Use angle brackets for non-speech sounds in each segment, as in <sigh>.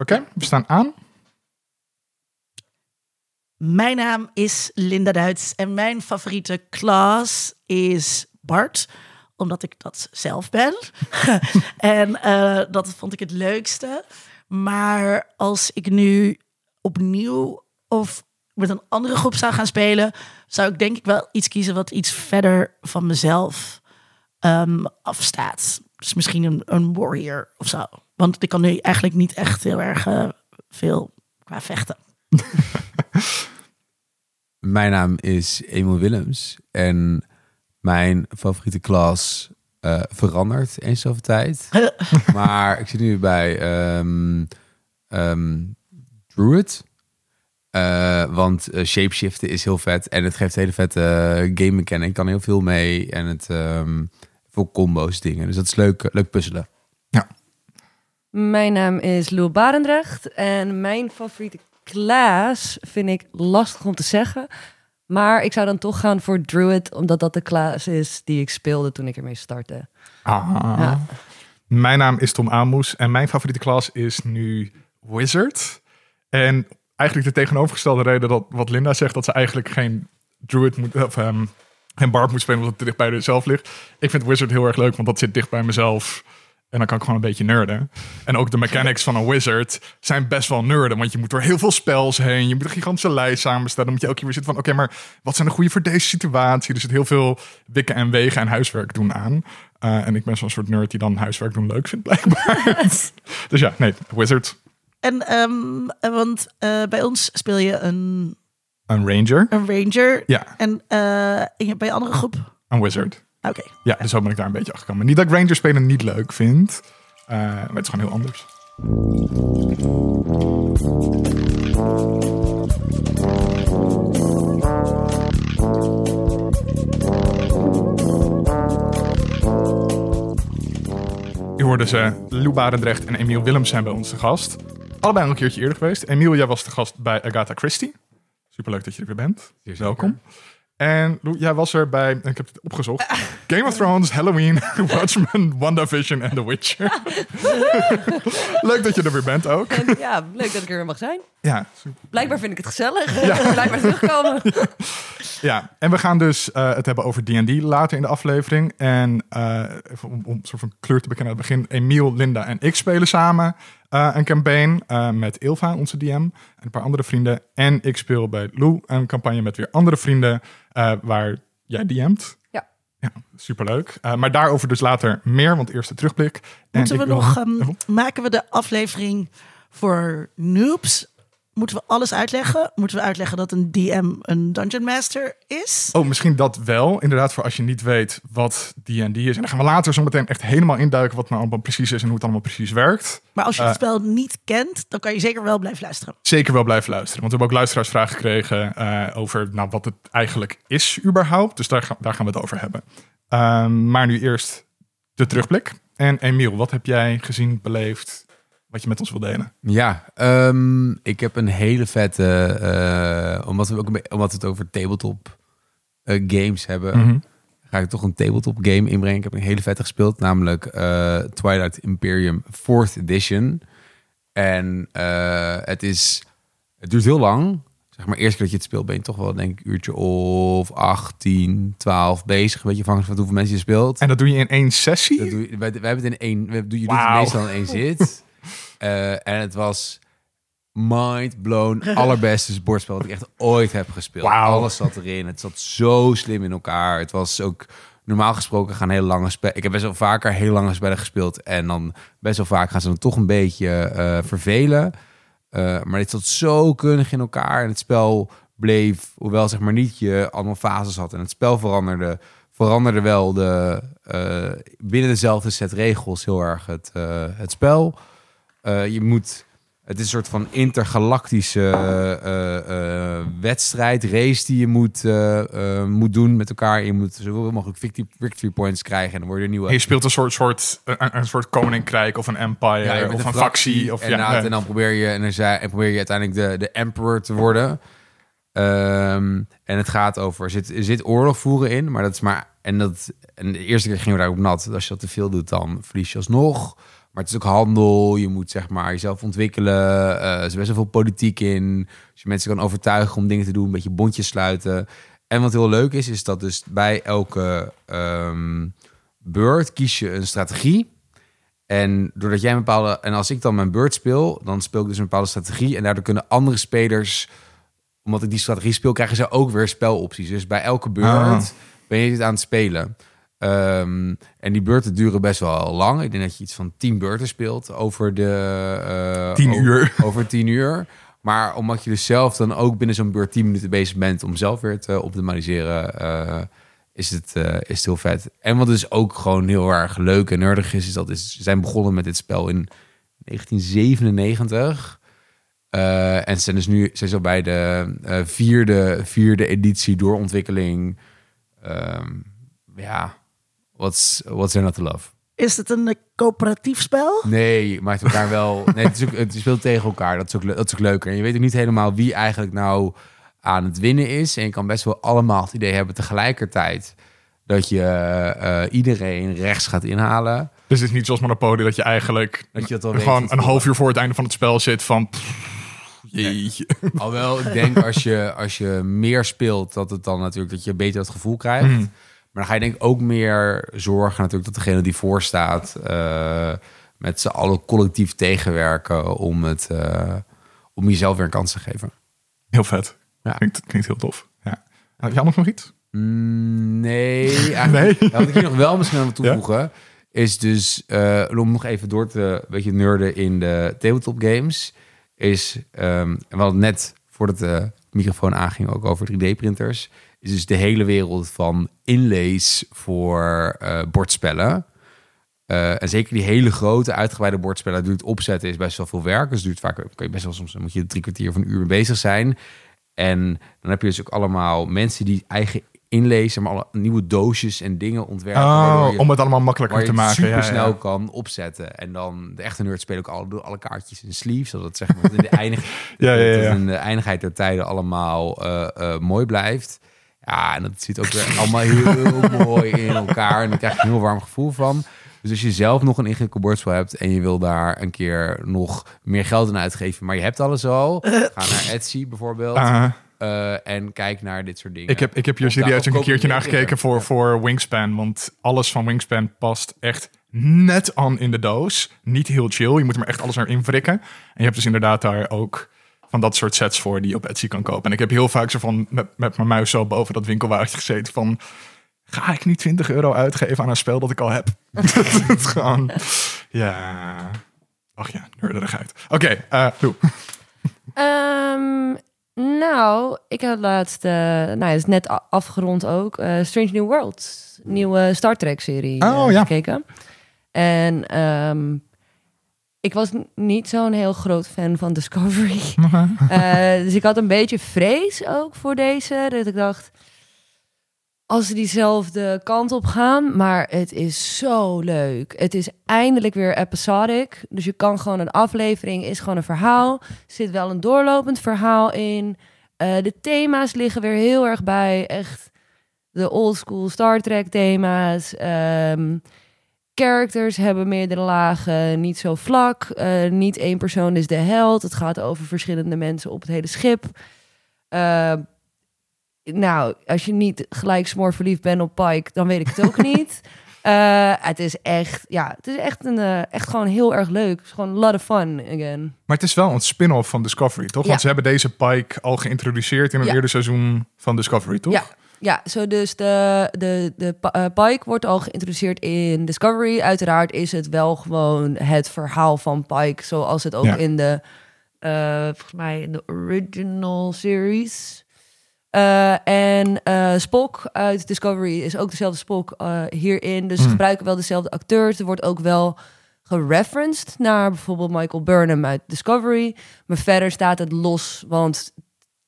Oké, we staan aan. Mijn naam is Linda Duits en mijn favoriete klas is Bart, omdat ik dat zelf ben. <laughs> en eh, dat vond ik het leukste. Maar als ik nu opnieuw of met een andere groep zou gaan spelen, zou ik denk ik wel iets kiezen wat iets verder van mezelf ehm, afstaat. Dus misschien een, een warrior of zo. Want ik kan nu eigenlijk niet echt heel erg eh, veel qua vechten. <laughs> Mijn naam is Emil Willems en mijn favoriete klas eh, verandert eens zoveel tijd. <laughs> maar ik zit nu bij ehm, Druid. Eh, want uh, shapeshiften is heel vet en het geeft hele vette game mechanic. Ik kan heel veel mee en het um, veel combo's dingen. Dus dat is leuk, leuk puzzelen. Mijn naam is Lou Barendrecht en mijn favoriete class vind ik lastig om te zeggen. Maar ik zou dan toch gaan voor Druid, omdat dat de class is die ik speelde toen ik ermee startte. Ah. Ja. Mijn naam is Tom Amoes en mijn favoriete klas is nu Wizard. En eigenlijk de tegenovergestelde reden dat wat Linda zegt, dat ze eigenlijk geen Druid moet, of um, geen Bard moet spelen omdat het dicht bij zichzelf ligt. Ik vind Wizard heel erg leuk, want dat zit dicht bij mezelf. En dan kan ik gewoon een beetje nerden. En ook de mechanics van een wizard zijn best wel nerden. Want je moet door heel veel spells heen. Je moet een gigantische lijst samenstellen. Dan moet je elke keer weer zitten van... Oké, maar wat zijn de goede voor deze situatie? Er zit heel veel wikken en wegen en huiswerk doen aan. Uh, en ik ben zo'n soort nerd die dan huiswerk doen leuk vindt, blijkbaar. <laughs> <laughs> dus ja, nee, wizard. En, um, want uh, bij ons speel je een... Een ranger. Een ranger. Ja. En uh, bij andere groep? Een wizard. Oké. Okay. Ja, dus zo ben ik daar een beetje achter gekomen. Niet dat ik Ranger spelen niet leuk vind. Uh, maar het is gewoon heel anders. U hoorde ze, Lou Barendrecht en Emiel Willems zijn bij ons te gast. Allebei al een keertje eerder geweest. Emiel, jij was te gast bij Agatha Christie. Superleuk dat je er weer bent. Welkom. En jij was er bij, ik heb het opgezocht, <laughs> Game of Thrones, Halloween, <laughs> Watchmen, WandaVision en The Witcher. <laughs> leuk dat je er weer bent ook. En ja, leuk dat ik er weer mag zijn. Ja. Blijkbaar vind ik het gezellig. Ja. <laughs> Blijkbaar terugkomen. Ja, en we gaan dus uh, het hebben over D&D later in de aflevering. En uh, om, om soort van kleur te bekennen aan het begin. Emiel, Linda en ik spelen samen uh, een campaign met Ilva, onze DM, en een paar andere vrienden. En ik speel bij Lou een campagne met weer andere vrienden waar jij DM't. Ja. Superleuk. maar daarover dus later meer, want eerst de terugblik. Moeten we nog, um, maken we de aflevering voor noobs Moeten we alles uitleggen? Moeten we uitleggen dat een DM een Dungeon Master is? Oh, misschien dat wel. Inderdaad, voor als je niet weet wat D&D is. En dan gaan we later zo meteen echt helemaal induiken wat nou allemaal precies is en hoe het allemaal precies werkt. Maar als je het uh, spel niet kent, dan kan je zeker wel blijven luisteren. Zeker wel blijven luisteren. Want we hebben ook luisteraarsvragen gekregen uh, over nou, wat het eigenlijk is überhaupt. Dus daar, daar gaan we het over hebben. Uh, maar nu eerst de terugblik. En Emiel, wat heb jij gezien, beleefd, wat je met ons wil delen. Ja, um, ik heb een hele vette, uh, omdat, we ook omdat we het over tabletop uh, games hebben, mm -hmm. ga ik toch een tabletop game inbrengen. Ik heb een hele vette gespeeld, namelijk uh, Twilight Imperium 4th Edition. En het is, het duurt heel lang. Zeg maar, eerst keer dat je het speelt ben je toch wel denk ik een uurtje of 18, 12 bezig. Weet je, afhankelijk van hoeveel mensen je speelt. En dat doe je in één sessie? Dat doe je, wij, wij hebben het in één, we, doe je wow. doet het meestal in één zit. <laughs> Uh, en het was mind blown. <laughs> Allerbeste bordspel dat ik echt ooit heb gespeeld. Wow. Alles zat erin. Het zat zo slim in elkaar. Het was ook normaal gesproken gaan hele lange spellen. Ik heb best wel vaker heel lange spellen gespeeld. En dan best wel vaak gaan ze dan toch een beetje uh, vervelen. Uh, maar dit zat zo kundig in elkaar. En het spel bleef, hoewel zeg maar niet je allemaal fases had. En het spel veranderde. Veranderde wel de, binnen dezelfde set regels heel erg het, het spel. Uh, je moet, het is een soort van intergalactische uh, uh, wedstrijd, race die je moet, moet doen met elkaar. Je moet zoveel mogelijk victory points krijgen en dan worden er nieuwe. Je speelt een soort, soort, een, een soort koninkrijk of een empire ja, of een, een factie. Of, en, ja, en dan probeer je, en dan, en probeer je uiteindelijk de, de emperor te worden. Um, en het gaat over, er zit, er zit oorlog voeren in, maar dat is maar, en, dat, en de eerste keer gingen we daarop nat. Als je dat te veel doet, dan verlies je alsnog. Maar het is ook handel. Je moet zeg maar jezelf ontwikkelen. Eh, er is best wel veel politiek in. Als je mensen kan overtuigen om dingen te doen, een beetje bondjes sluiten. En wat heel leuk is, is dat dus bij elke ehm, beurt kies je een strategie. En doordat jij een bepaalde. En als ik dan mijn beurt speel, dan speel ik dus een bepaalde strategie. En daardoor kunnen andere spelers, omdat ik die strategie speel, krijgen ze ook weer spelopties. Dus bij elke beurt Ah. ben je dit aan het spelen. Ehm, en die beurten duren best wel lang. Ik denk dat je iets van tien beurten speelt over de... eh, Tien over- uur. <laughs> Over tien uur. Maar omdat je dus zelf dan ook binnen zo'n beurt tien minuten bezig bent om zelf weer te optimaliseren, eh, is, het, eh, is het heel vet. En wat dus ook gewoon heel erg leuk en nerdig is, is dat is, ze zijn begonnen met dit spel in 1997. Eh, en ze zijn dus nu zijn zo bij de vierde, vierde editie doorontwikkeling. Ehm ja, what's, what's there not to love? Is het een eh, coöperatief spel? Nee, je maakt elkaar wel. <laughs> Nee, het, is ook, het speelt tegen elkaar. Dat is, ook, dat is ook leuker. En je weet ook niet helemaal wie eigenlijk nou aan het winnen is. En je kan best wel allemaal het idee hebben tegelijkertijd dat je eh, iedereen rechts gaat inhalen. Dus het is niet zoals Monopoly dat je eigenlijk Dat je dat al weet gewoon van een half uur voor het einde van het spel zit van... jeetje. Alhoewel, ik denk als je, als je meer speelt, dat het dan natuurlijk dat je beter het gevoel krijgt. Mhm. Maar dan ga je denk ik ook meer zorgen natuurlijk dat degene die voor staat eh, met z'n allen collectief tegenwerken om het uh, om jezelf weer een kans te geven. Heel vet. Ja. Klinkt, klinkt heel tof. Ja. Had jij nog nog iets? Mm, nee, <laughs> eigenlijk, Nee? wat ik hier nog wel misschien aan <laughs> toevoegen ja? is dus uh, om nog even door te beetje nerden in de tabletop games is um, we hadden net voordat de microfoon aanging ook over 3D printers is dus de hele wereld van inlays voor uh, bordspellen. Uh, en zeker die hele grote, uitgebreide bordspellen, duurt opzetten is best wel veel werk. Dus duurt vaak, kan je best wel soms, moet je drie kwartier of een uur mee bezig zijn. En dan heb je dus ook allemaal mensen die eigen inlezen, maar alle nieuwe doosjes en dingen ontwerpen. Oh, je, om het allemaal makkelijker te maken. super snel ja. kan opzetten. En dan de echte nerd spelen ook alle, alle kaartjes in sleeves, zodat het zeg maar in de, eindig, <laughs> ja. in de eindigheid der tijden allemaal uh, uh, mooi blijft. Ja, en dat zit ook weer allemaal heel mooi in elkaar. En daar krijg je een heel warm gevoel van. Dus als je zelf nog een ingewikkeld bordspel hebt en je wil daar een keer nog meer geld aan uitgeven, maar je hebt alles al, ga naar Etsy bijvoorbeeld. Uh, uh, en kijk naar dit soort dingen. ik, heb, ik heb hier serieus een keertje naar gekeken voor, voor Wingspan. Want alles van Wingspan past echt net aan in de doos. Niet heel chill. Je moet er maar echt alles naar invrikken. En je hebt dus inderdaad daar ook van dat soort sets voor die je op Etsy kan kopen. En ik heb heel vaak zo van met, met mijn muis zo boven dat winkelwagentje gezeten van... Ga ik nu 20 euro uitgeven aan een spel dat ik al heb? <laughs> dat gewoon... Ja... Ach ja, nerderigheid. Oké, okay, uh, doe. Um, nou, ik heb laatst... Uh, nou, het is net afgerond ook. Uh, Strange New Worlds. Nieuwe Star Trek-serie oh, ja. gekeken. En... Um, ik was niet zo'n heel groot fan van Discovery. uh, <laughs> dus ik had een beetje vrees ook voor deze. Dat ik dacht, als ze diezelfde kant op gaan. Maar het is zo leuk. Het is eindelijk weer episodic. Dus je kan gewoon een aflevering, is gewoon een verhaal. Er zit wel een doorlopend verhaal in. Uh, de thema's liggen weer heel erg bij. Echt de old school Star Trek thema's. Um, characters hebben meerdere lagen, niet zo vlak. Uh, niet één persoon is de held. Het gaat over verschillende mensen op het hele schip. Uh, nou, als je niet gelijk smoor verliefd bent op Pike, dan weet ik het ook <laughs> niet. Uh, het is echt, ja, het is echt, een, uh, echt gewoon heel erg leuk. Het is gewoon a lot of fun again. Maar het is wel een spin-off van Discovery, toch? Ja. Want ze hebben deze Pike al geïntroduceerd in een Ja. eerder seizoen van Discovery, toch? Ja, ja, zo dus de, de, de uh, Pike wordt al geïntroduceerd in Discovery. Uiteraard is het wel gewoon het verhaal van Pike, zoals het ook Ja. in de, uh, volgens mij in de original series. Uh, en Spock uit Discovery is ook dezelfde Spock hierin. Dus ze Mm. gebruiken wel dezelfde acteurs. Er wordt ook wel gereferenced naar bijvoorbeeld Michael Burnham uit Discovery. Maar verder staat het los, want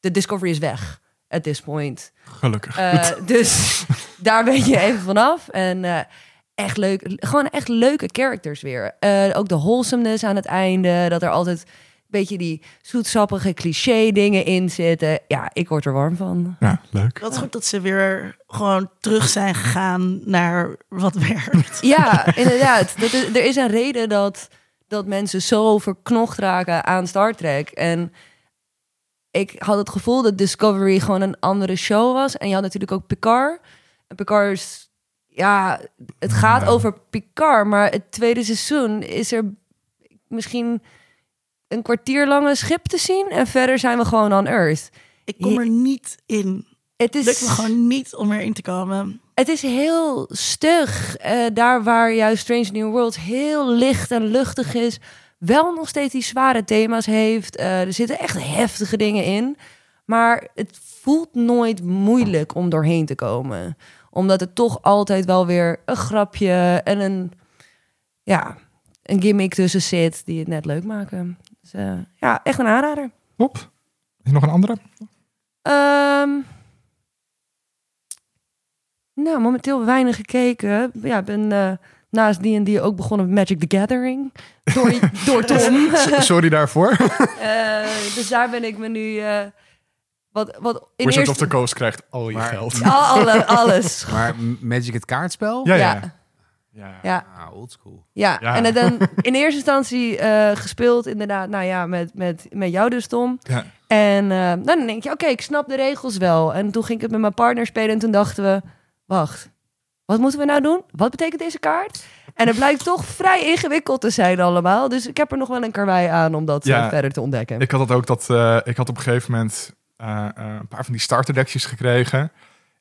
de Discovery is weg at this point. Gelukkig. Uh, dus <laughs> daar ben je even vanaf. En uh, echt leuk, gewoon echt leuke characters weer. Uh, ook de wholesomeness aan het einde, dat er altijd een beetje die zoetsappige cliché dingen in zitten. Ja, ik word er warm van. Ja, leuk. Wat goed dat ze weer gewoon terug zijn gegaan naar wat werkt. <laughs> Ja, inderdaad. Dat is, er is een reden dat dat mensen zo verknocht raken aan Star Trek. En ik had het gevoel dat Discovery gewoon een andere show was. En je had natuurlijk ook Picard. En Picard is, ja, het gaat Ja. over Picard, maar het tweede seizoen is er misschien een kwartier lang een schip te zien. En verder zijn we gewoon on Earth. Ik kom er niet in. Het Het lukt is, me gewoon niet om erin te komen. het is heel stug. Eh, daar waar juist Strange New Worlds heel licht en luchtig is, wel nog steeds die zware thema's heeft. Eh, er zitten echt heftige dingen in. Maar het voelt nooit moeilijk om doorheen te komen. Omdat het toch altijd wel weer een grapje en een, ja, een gimmick tussen zit die het net leuk maken. Dus eh, ja, echt een aanrader. Top. Is er nog een andere? Ehm, nou, momenteel weinig gekeken. Ja, ik ben eh, naast D&D ook begonnen met Magic the Gathering. Door, <laughs> door Tom. Sorry daarvoor. <laughs> Eh, <laughs> dus daar ben ik me nu... eh, wat, wat in Wizard of eerste... the Coast krijgt al je Maar- geld. Al- alle, alles. Maar Magic het kaartspel? Ja, ja. Ja, ja. Ah, oldschool. Ja, Ja. en het dan in eerste instantie eh, gespeeld inderdaad, nou ja, met, met, met jou dus, Tom. Ja. En eh, nou, dan denk je, oké, ik snap de regels wel. En toen ging ik het met mijn partner spelen en toen dachten we, wacht, wat moeten we nou doen? Wat betekent deze kaart? En het blijkt toch vrij ingewikkeld te zijn allemaal. Dus ik heb er nog wel een karwei aan om dat Ja. eh, verder te ontdekken. Ik had dat ook dat eh, ik had op een gegeven moment eh, eh, een paar van die starterdekjes gekregen.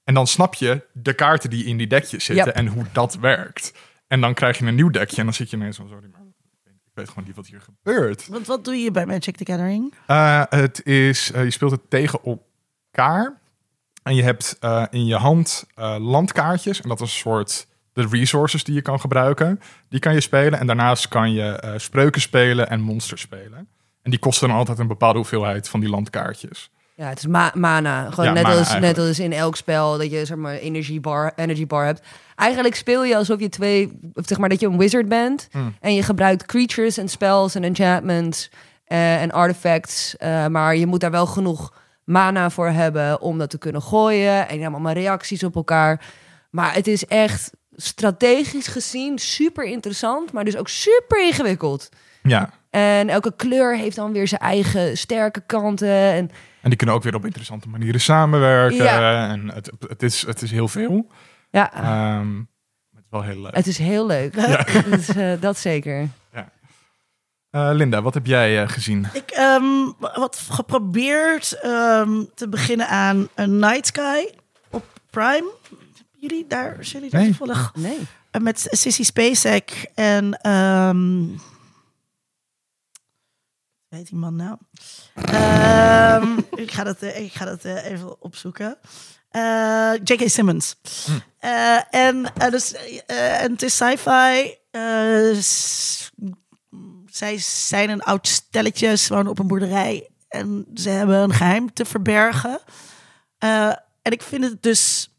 En dan snap je de kaarten die in die dekjes zitten Yep. en hoe dat werkt. En dan krijg je een nieuw dekje en dan zit je ineens van sorry, maar ik weet gewoon niet wat hier gebeurt. Want wat doe je bij Magic the Gathering? Eh, het is, je speelt het tegen elkaar. En je hebt eh, in je hand eh, landkaartjes. En dat is een soort de resources die je kan gebruiken. Die kan je spelen. En daarnaast kan je eh, spreuken spelen en monsters spelen. En die kosten dan altijd een bepaalde hoeveelheid van die landkaartjes. Ja, het is ma- mana. Gewoon Ja, net, mana als, net als in elk spel dat je zeg maar energy bar, energy bar hebt. Eigenlijk speel je alsof je twee, of zeg maar dat je een wizard bent. Hmm. En je gebruikt creatures en spells en enchantments en artifacts. maar je moet daar wel genoeg mana voor hebben om dat te kunnen gooien. En hebt allemaal reacties op elkaar. Maar het is echt strategisch gezien super interessant, maar dus ook super ingewikkeld. Ja. En elke kleur heeft dan weer zijn eigen sterke kanten. En En die kunnen ook weer op interessante manieren samenwerken. Ja. En het, het, is, het is heel veel. ja, Ehm, het is wel heel leuk. Het is heel leuk. <laughs> Dus, eh, dat zeker. Eh, Linda, wat heb jij eh, gezien? Ik ehm wat geprobeerd ehm, te beginnen aan een Night Sky op Prime. Jullie daar, zijn jullie daar Nee. toevallig? Nee. Eh, Met Sissy Spacek en... ehm weet die man nou? Ehm, <laughs> ik ga dat, ik ga dat even opzoeken. Eh, J.K. Simmons. Eh, en, dus, en het is sci-fi. Zij zijn een oud stelletje, ze wonen op een boerderij. En ze hebben een geheim te verbergen. Eh, en ik vind het dus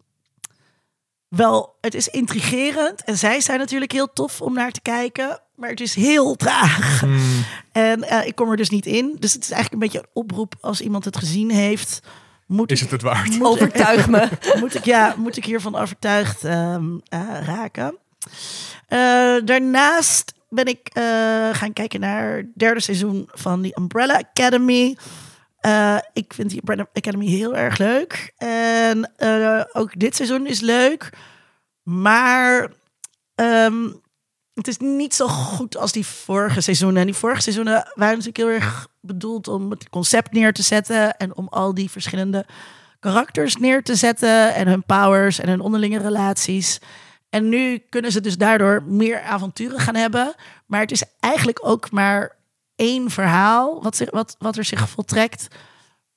wel, het is intrigerend. En zij zijn natuurlijk heel tof om naar te kijken. Maar het is heel traag. Hmm, En eh, ik kom er dus niet in. Dus het is eigenlijk een beetje een oproep als iemand het gezien heeft. Moet is ik, het het waard? moet Overtuig me. <laughs> moet ik, ja, moet ik hiervan overtuigd ehm, eh, raken. Eh, daarnaast ben ik eh, gaan kijken naar het derde seizoen van die Umbrella Academy. Eh, ik vind die Umbrella Academy heel erg leuk. En eh, ook dit seizoen is leuk. Maar ehm, het is niet zo goed als die vorige seizoenen. En die vorige seizoenen waren natuurlijk heel erg bedoeld om het concept neer te zetten. En om al die verschillende karakters neer te zetten. En hun powers en hun onderlinge relaties. En nu kunnen ze dus daardoor meer avonturen gaan hebben. Maar het is eigenlijk ook maar één verhaal wat, zich, wat, wat er zich voltrekt.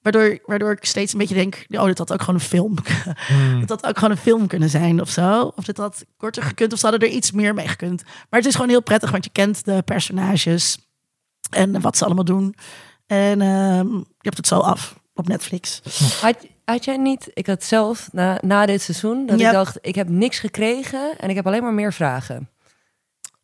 Waardoor, waardoor ik steeds een beetje denk, oh, dit had ook gewoon een film. <laughs> Het had ook gewoon een film kunnen zijn of zo. Of dit had korter gekund of ze hadden er iets meer mee gekund. Maar het is gewoon heel prettig, want je kent de personages en wat ze allemaal doen. En ehm, je hebt het zo af op Netflix. Had, had jij niet, ik had zelf na, na dit seizoen, dat ik dacht, ik heb niks gekregen en ik heb alleen maar meer vragen.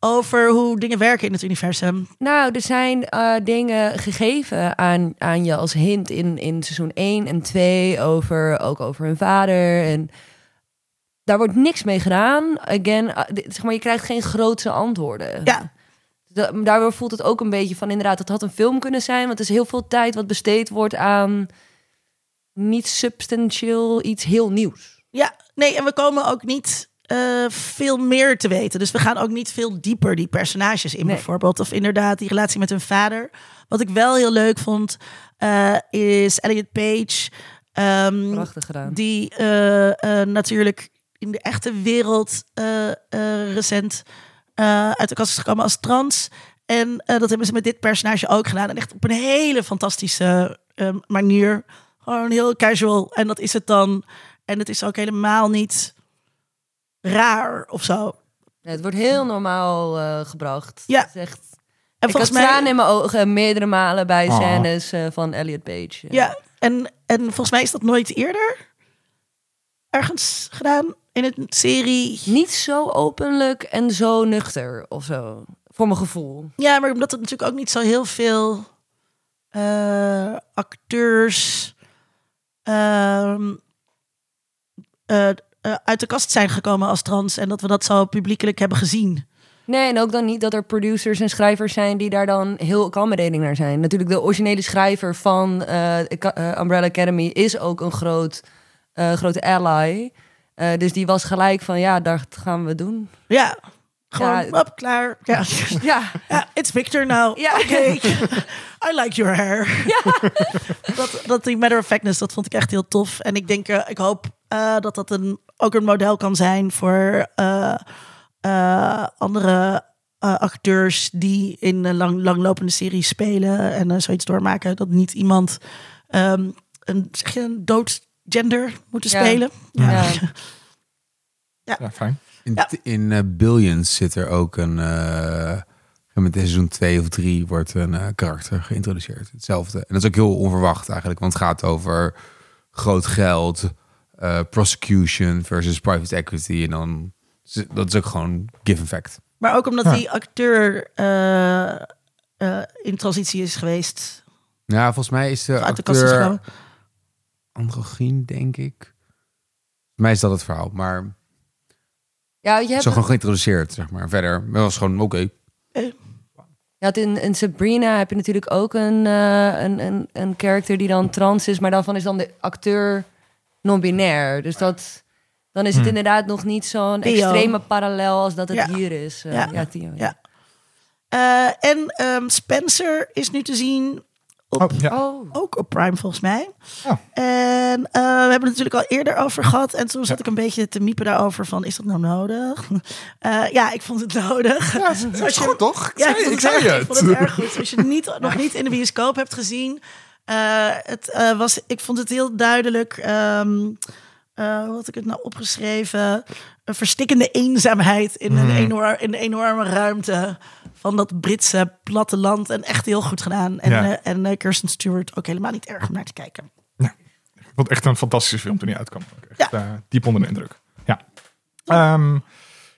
Over hoe dingen werken in het universum. Nou, er zijn eh, dingen gegeven aan, aan je als hint in, in seizoen 1 en 2 over, ook over hun vader. En daar wordt niks mee gedaan. Again, eh, zeg maar, je krijgt geen grootse antwoorden. Ja, Da- Daardoor voelt het ook een beetje van inderdaad, het had een film kunnen zijn. Want er is heel veel tijd wat besteed wordt aan niet substantieel iets heel nieuws. Ja, nee, en we komen ook niet eh, veel meer te weten. Dus we gaan ook niet veel dieper die personages in, Nee. bijvoorbeeld. Of inderdaad die relatie met hun vader. Wat ik wel heel leuk vond, eh, is Elliot Page. ehm, Prachtig gedaan. die eh, eh, natuurlijk in de echte wereld eh, eh, recent eh, uit de kast is gekomen als trans. En eh, dat hebben ze met dit personage ook gedaan. En echt op een hele fantastische manier. Gewoon heel casual. En dat is het dan. En het is ook helemaal niet raar of zo. Ja, het wordt heel normaal eh, gebracht. Ja. Het is echt... En ik had volgens mij. tranen in mijn ogen meerdere malen bij Oh. scènes eh, van Elliot Page. Ja, en, en volgens mij is dat nooit eerder ergens gedaan in een serie. Niet zo openlijk en zo nuchter of zo. Voor mijn gevoel. Ja, maar omdat het natuurlijk ook niet zo heel veel eh, acteurs uit de kast zijn gekomen als trans en dat we dat zo publiekelijk hebben gezien. Nee, en ook dan niet dat er producers en schrijvers zijn die daar dan heel accommodating naar zijn. Natuurlijk, de originele schrijver van eh, eh, Umbrella Academy is ook een groot, eh, grote ally. Eh, dus die was gelijk van, ja, dat gaan we doen. Ja, gewoon Ja. op, klaar. Ja. <laughs> Ja, ja, it's Victor now. Ja. Oké, <laughs> I like your hair. <laughs> dat, dat die matter of factness, dat vond ik echt heel tof. En ik denk, eh, ik hoop eh, dat dat een, ook een model kan zijn voor eh, eh, andere eh, acteurs die in een lang, langlopende series spelen en zoiets doormaken. Dat niet iemand ehm, een, zeg je, een dood gender moeten Ja. spelen. ja. Ja, fijn. In, Ja. in eh, Billions zit er ook een... eh, met seizoen 2 of 3 wordt een eh, karakter geïntroduceerd. Hetzelfde. En dat is ook heel onverwacht eigenlijk. Want het gaat over groot geld, eh, prosecution versus private equity. En dan... Dat is ook gewoon given fact. Maar ook omdat Ja. die acteur eh, eh, in transitie is geweest. Ja, volgens mij is de uit de acteur androgyn, denk ik. Volgens mij is dat het verhaal. Maar ja je hebt zo gewoon geïntroduceerd, zeg maar. Verder dat was gewoon oké. Had in, in Sabrina heb je natuurlijk ook een, eh, een, een, een character die dan trans is, maar daarvan is dan de acteur non-binair. Dus dat, dan is het Hmm. inderdaad nog niet zo'n extreme parallel als dat het Ja. hier is. Eh, Ja. ja. Theo. Ja. Eh, en ehm, Spencer is nu te zien op, Oh, ja. Oh, ook op Prime volgens mij. Oh. En eh, we hebben het natuurlijk al eerder over gehad. En toen zat ik een beetje te miepen daarover van, is dat nou nodig? <laughs> Eh, ja, ik vond het nodig. Ja, dat is goed toch? Ja, ik ik, zei, ik het, zei het. ik vond het erg <laughs> goed. Als je het niet, nog niet in de bioscoop hebt gezien. eh, het, eh, was, ik vond het heel duidelijk. ehm eh, hoe had ik het nou opgeschreven? Een verstikkende eenzaamheid in, een Hmm. enorm, in een enorme ruimte van dat Britse platteland. En echt heel goed gedaan. En, Ja. eh, en eh, Kirsten Stewart ook helemaal niet erg om naar te kijken. Ik vond het echt een fantastische film toen hij uitkwam. Ook Echt, Ja. diep onder de indruk. Ja. Ehm,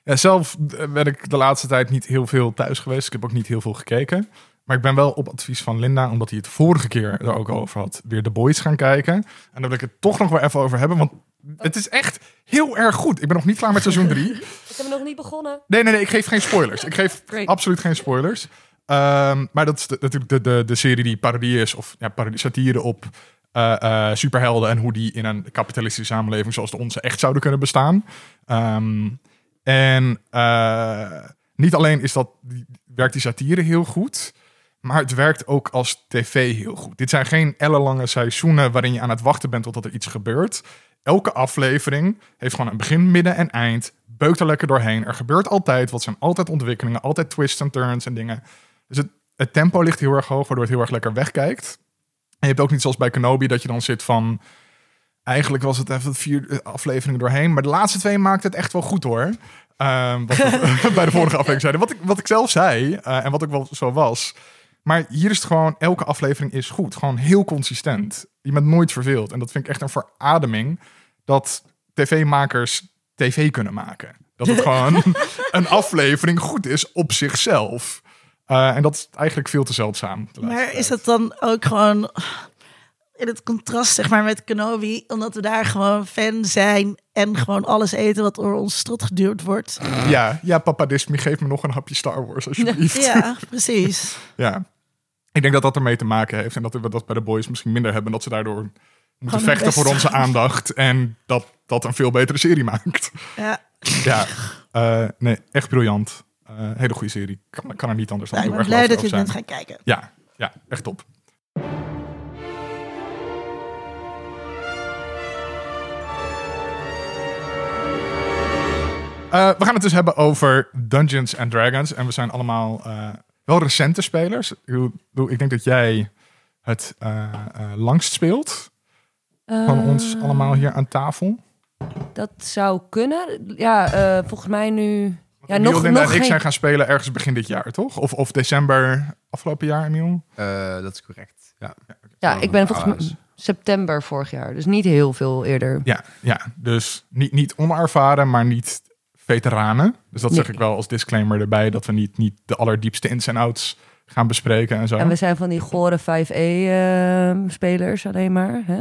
ja, zelf eh, ben ik de laatste tijd niet heel veel thuis geweest. Ik heb ook niet heel veel gekeken. Maar ik ben wel op advies van Linda, omdat hij het vorige keer er ook over had, weer The Boys gaan kijken. En daar wil ik het toch nog wel even over hebben, want het is echt heel erg goed. Ik ben nog niet klaar met seizoen 3. <laughs> ik heb nog niet begonnen. Nee, nee, nee, ik geef geen spoilers. Ik geef Great. absoluut geen spoilers. Ehm, maar dat is de- natuurlijk de, de, de serie die parodie is, of ja, parodie, satire op eh, eh, superhelden en hoe die in een kapitalistische samenleving zoals de onze echt zouden kunnen bestaan. Ehm, en eh, niet alleen is dat, werkt die satire heel goed, maar het werkt ook als tv heel goed. Dit zijn geen ellenlange seizoenen waarin je aan het wachten bent totdat er iets gebeurt. Elke aflevering heeft gewoon een begin, midden en eind. Beukt er lekker doorheen. Er gebeurt altijd wat. zijn altijd ontwikkelingen. Altijd twists en turns en dingen. Dus het, het tempo ligt heel erg hoog, waardoor het heel erg lekker wegkijkt. En je hebt ook niet zoals bij Kenobi dat je dan zit van... Eigenlijk was het even vier afleveringen doorheen. Maar de laatste twee maakt het echt wel goed hoor. Ehm, wat we <laughs> bij de vorige aflevering zeiden. Wat ik, wat ik zelf zei eh, en wat ook wel zo was. Maar hier is het gewoon, elke aflevering is goed. Gewoon heel consistent. Je bent nooit verveeld. En dat vind ik echt een verademing dat tv-makers tv kunnen maken. Dat het <laughs> gewoon een aflevering goed is op zichzelf. Eh, en dat is eigenlijk veel te zeldzaam. Maar is het dan ook gewoon... in het contrast zeg maar met Kenobi, omdat we daar gewoon fan zijn en gewoon alles eten wat door ons strot geduwd wordt. Ja, ja, papa Disney, geef me nog een hapje Star Wars <laughs> alsjeblieft. Ja, precies. <laughs> Ja. Ik denk dat dat ermee te maken heeft. En dat we dat bij de boys misschien minder hebben. Dat ze daardoor moeten vechten voor onze aandacht. En dat dat een veel betere serie maakt. Ja, <laughs> Ja, eh, nee, echt briljant. Eh, hele goede serie. Kan, kan er niet anders dan nou, ik heel ben erg blij dat je bent gaan kijken. Ja, ja, echt top. Eh, we gaan het dus hebben over Dungeons and Dragons. En we zijn allemaal wel recente spelers. Ik, bedoel, ik denk dat jij het eh, eh, langst speelt van ons Eh, allemaal hier aan tafel. Dat zou kunnen. Ja, eh, volgens mij nu... Ja, Emiel, nog, Linda nog en ik geen... zijn gaan spelen ergens begin dit jaar, toch? Of, of december afgelopen jaar, Emiel? Eh, dat is correct. Ja, Ja, ik ben volgens mij september vorig jaar. Dus niet heel veel eerder. Ja, ja. dus niet, niet onervaren, maar niet veteranen. Dus dat zeg Nee. ik wel als disclaimer erbij, dat we niet, niet de allerdiepste ins en outs gaan bespreken en zo. En we zijn van die gore 5e-spelers alleen maar. Hè?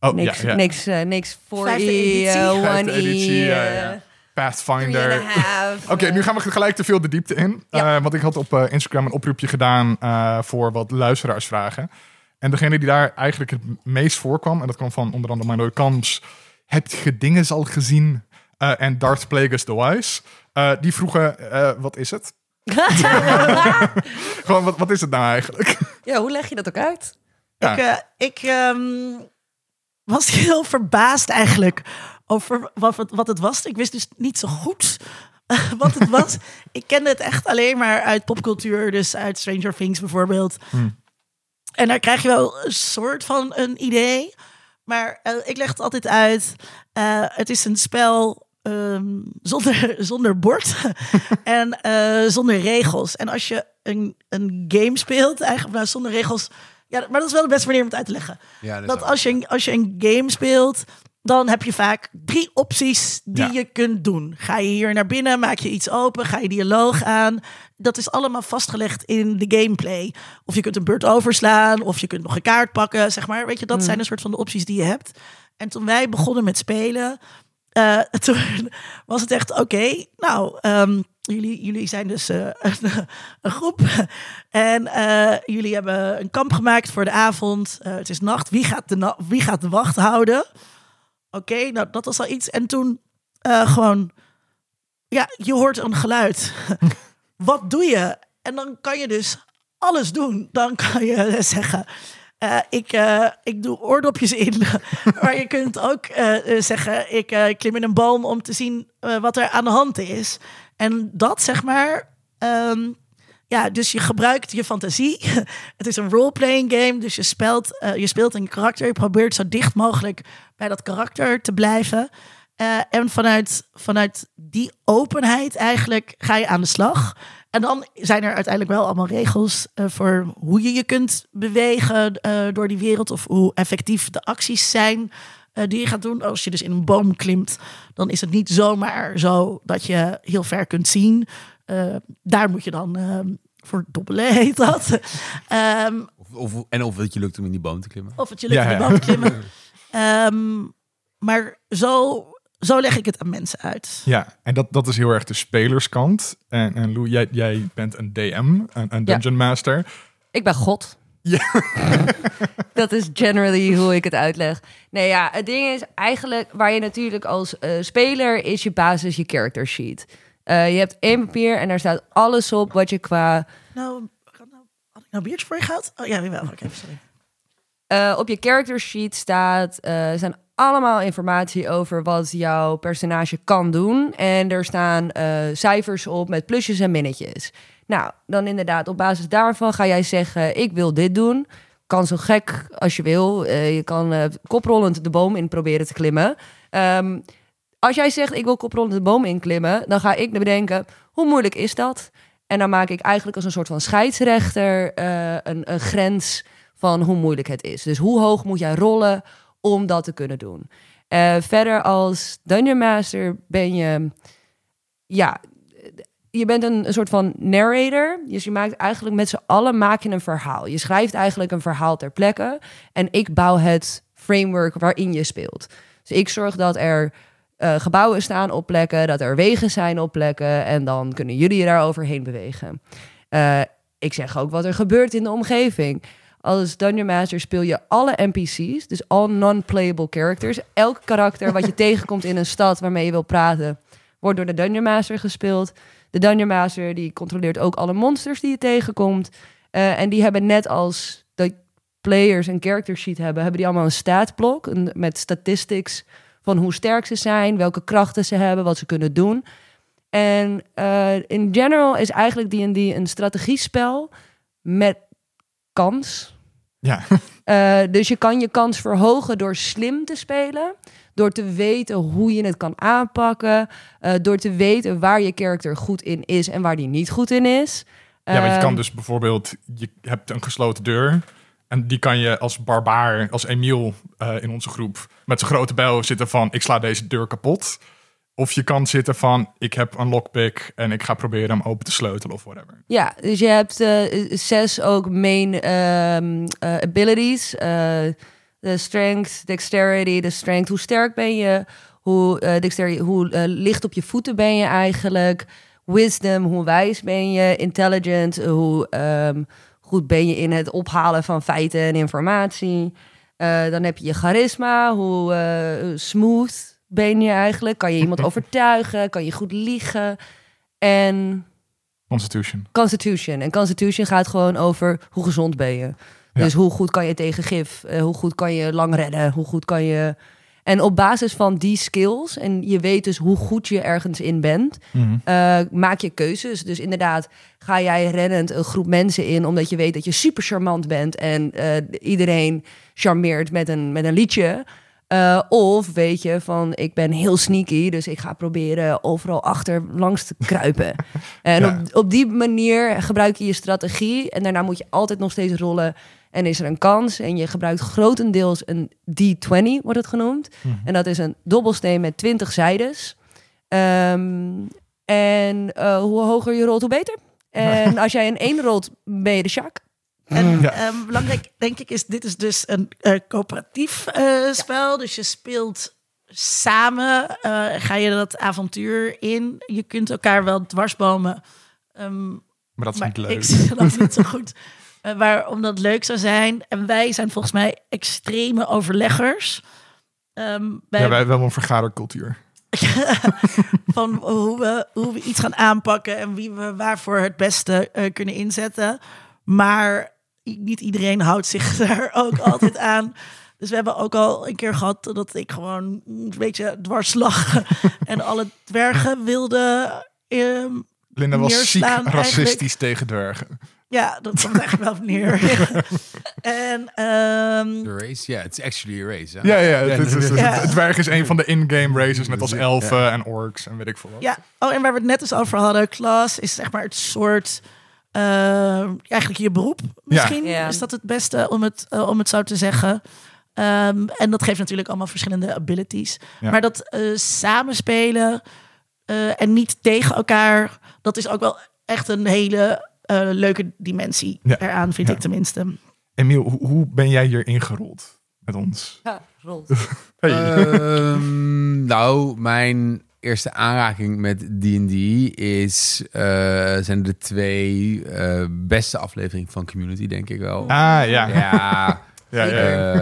oh, Niks, ja, ja. niks, eh, niks 4E, Vijfde editie. eh, Vijfde 1E, editie, ja, ja. eh, Pathfinder. <laughs> Oké, eh. nu gaan we gelijk te veel de diepte in. Ja. Eh, want ik had op eh, Instagram een oproepje gedaan eh, voor wat luisteraarsvragen. En degene die daar eigenlijk het meest voorkwam, en dat kwam van onder andere Milo Kams, heb je dingen al gezien? Eh, en Darth Plagueis the Wise. Eh, die vroegen, eh, wat is het? <laughs> Gewoon, wat, wat is het nou eigenlijk? Ja, hoe leg je dat ook uit? Ja. Ik, ik ehm, was heel verbaasd eigenlijk over wat, het- wat het was. Ik wist dus niet zo goed wat het was. <laughs> ik kende het echt alleen maar uit popcultuur, dus uit Stranger Things bijvoorbeeld. Hmm. En daar krijg je wel een soort van een idee. Maar ik leg het altijd uit. Het is een spel ehm, zonder, zonder bord <laughs> en eh, zonder regels. En als je een, een game speelt, eigenlijk nou, zonder regels. Ja, maar dat is wel de beste manier om het uit te leggen. Ja, dat, als je, als je een game speelt, dan heb je vaak drie opties die Ja. je kunt doen. Ga je hier naar binnen, maak je iets open, ga je dialoog aan. Dat is allemaal vastgelegd in de gameplay. Of je kunt een beurt overslaan, of je kunt nog een kaart pakken, zeg maar. Weet je, dat zijn een soort van de opties die je hebt. En toen wij begonnen met spelen, eh, <laughs> toen was het echt oké. nou, ehm, jullie, jullie zijn dus eh, <laughs> een, een groep. En eh, jullie hebben een kamp gemaakt voor de avond. Het is nacht. Wie gaat de, na- wie gaat de wacht houden? Oké, nou dat was al iets. En toen gewoon, ja, je hoort een geluid. <laughs> Wat doe je? En dan kan je dus alles doen. Dan kan je zeggen, eh, ik, eh, ik doe oordopjes in. <laughs> maar je kunt ook eh, zeggen, ik klim in een boom om te zien wat er aan de hand is. En dat zeg maar. ehm, ja, dus je gebruikt je fantasie. <laughs> Het is een role-playing game, dus je speelt, je speelt een karakter. Je probeert zo dicht mogelijk bij dat karakter te blijven. En vanuit, vanuit die openheid eigenlijk ga je aan de slag. En dan zijn er uiteindelijk wel allemaal regels eh, voor hoe je je kunt bewegen eh, door die wereld. Of hoe effectief de acties zijn eh, die je gaat doen. Als je dus in een boom klimt, dan is het niet zomaar zo dat je heel ver kunt zien. Daar moet je dan eh, voor dobbelen, <laughs> heet dat. Ehm, Of, of, en of het je lukt om in die boom te klimmen. of het je lukt Ja, in de ja. boom te klimmen. Ehm, maar zo, zo leg ik het aan mensen uit. Ja, en dat, dat is heel erg de spelerskant. En, en Lou, jij, jij bent een DM, een, een Ja. Dungeon Master. Ik ben God. Ja. <laughs> dat is generally hoe ik het uitleg. Nee, ja, het ding is eigenlijk waar je natuurlijk als eh, speler is je basis je character sheet. Eh, je hebt één papier en daar staat alles op wat je qua Nou, had nou- had ik nou biertje voor je gehad? Oh ja, wel. Oké, sorry. Eh, op je character sheet staat, eh zijn allemaal informatie over wat jouw personage kan doen. En er staan eh, cijfers op met plusjes en minnetjes. Nou, dan inderdaad, op basis daarvan ga jij zeggen: Ik wil dit doen. Kan zo gek als je wil. Eh, je kan eh, koprollend de boom in proberen te klimmen. Ehm, als jij zegt: Ik wil koprollend de boom inklimmen, dan ga ik bedenken: Hoe moeilijk is dat? En dan maak ik eigenlijk als een soort van scheidsrechter een grens van hoe moeilijk het is. Dus hoe hoog moet jij rollen om dat te kunnen doen? Eh, verder als Dungeon Master ben je, ja, je bent een, soort van narrator. Dus je maakt eigenlijk met z'n allen maak je een verhaal. Je schrijft eigenlijk een verhaal ter plekke. En ik bouw het framework waarin je speelt. Dus ik zorg dat er eh, gebouwen staan op plekken, dat er wegen zijn op plekken. En dan kunnen jullie daar overheen bewegen. Eh, ik zeg ook wat er gebeurt in de omgeving. Als Dungeon Master speel je alle NPC's, dus all non-playable characters. Elk karakter wat je <laughs> tegenkomt in een stad waarmee je wil praten, wordt door de Dungeon Master gespeeld. De Dungeon Master die controleert ook alle monsters die je tegenkomt. Eh, en die hebben net als de players een character sheet hebben, hebben die allemaal een statblok een, met statistics van hoe sterk ze zijn, welke krachten ze hebben, wat ze kunnen doen. En eh, in general is eigenlijk D&D een strategiespel met kans. Ja, <laughs> Eh, dus je kan je kans verhogen door slim te spelen. Door te weten hoe je het kan aanpakken. eh, door te weten waar je character goed in is en waar die niet goed in is. ja want je Ehm, kan dus bijvoorbeeld, je hebt een gesloten deur. En die kan je als barbaar, als Emiel eh, in onze groep, met zijn grote bijl zitten van ik sla deze deur kapot. Of je kan zitten van ik heb een lockpick en ik ga proberen hem open te sleutelen of whatever. Ja, dus je hebt eh, zes ook main ehm, eh, abilities. eh, De strength, dexterity, de strength. Hoe sterk ben je? Hoe, dexterity, hoe licht op je voeten ben je eigenlijk? Wisdom, hoe wijs ben je? Intelligent, hoe ehm, goed ben je in het ophalen van feiten en informatie? Dan heb je je charisma, hoe smooth ben je eigenlijk? Kan je iemand <laughs> overtuigen? Kan je goed liegen? En Constitution. Constitution. En Constitution gaat gewoon over hoe gezond ben je. Ja. Dus hoe goed kan je tegen gif? Eh, hoe goed kan je lang redden? Hoe goed kan je... En op basis van die skills, en je weet dus hoe goed je ergens in bent, Mhm. eh, maak je keuzes. Dus inderdaad, ga jij rennend een groep mensen in omdat je weet dat je super charmant bent en eh, iedereen charmeert met een, met een liedje. Eh, of weet je van, ik ben heel sneaky, dus ik ga proberen overal achter langs te kruipen. <laughs> en Ja. op, op die manier gebruik je je strategie en daarna moet je altijd nog steeds rollen. En is er een kans en je gebruikt grotendeels een D20, wordt het genoemd. En dat is een dobbelsteen met 20 zijdes. Ehm, en eh, hoe hoger je rolt, hoe beter. <laughs> En als jij een 1 rolt, ben je de Sjaak. En Ja. ehm, belangrijk, denk ik, is dit is dus een eh, coöperatief eh, spel. Dus je speelt samen, eh, ga je dat avontuur in. Je kunt elkaar wel dwarsbomen. Ehm, Maar dat is maar niet leuk. ik zie dat niet <laughs> zo goed. waarom dat leuk zou zijn. En wij zijn volgens mij extreme overleggers. Ehm, wij, Ja, wij hebben wel een vergadercultuur. <laughs> van hoe we, hoe we iets gaan aanpakken en wie we waarvoor het beste eh, kunnen inzetten. Maar niet iedereen houdt zich <laughs> daar ook altijd aan. Dus we hebben ook al een keer gehad dat ik gewoon een beetje dwars lag <laughs> en alle dwergen wilde. ehm, Linda was ziek racistisch eigenlijk. tegen dwergen. ja, dat komt eigenlijk wel op neer. <laughs> en ehm, The race? Ja, it's actually a race. hè? Ja, ja, het, het, dwerg is een van de in-game races, net als elfen en orks en weet ik veel wat. Ja, oh, en waar we het net eens over hadden, klas is zeg maar het soort. Eh, eigenlijk je beroep misschien. Ja. Is dat het beste om het, eh, om het zo te zeggen? Ehm, en dat geeft natuurlijk allemaal verschillende abilities. Ja. Maar dat eh, samenspelen eh, en niet tegen elkaar, dat is ook wel echt een hele leuke dimensie Ja. eraan, vind Ja. ik tenminste. Emiel, hoe, hoe ben jij hier ingerold met ons? Ja, rolt. <laughs> Hey. Ehm, nou, mijn eerste aanraking met D&D is, eh, zijn de twee eh, beste afleveringen van Community, denk ik wel. ah, ja. ja. <laughs> Ja, ja, ja.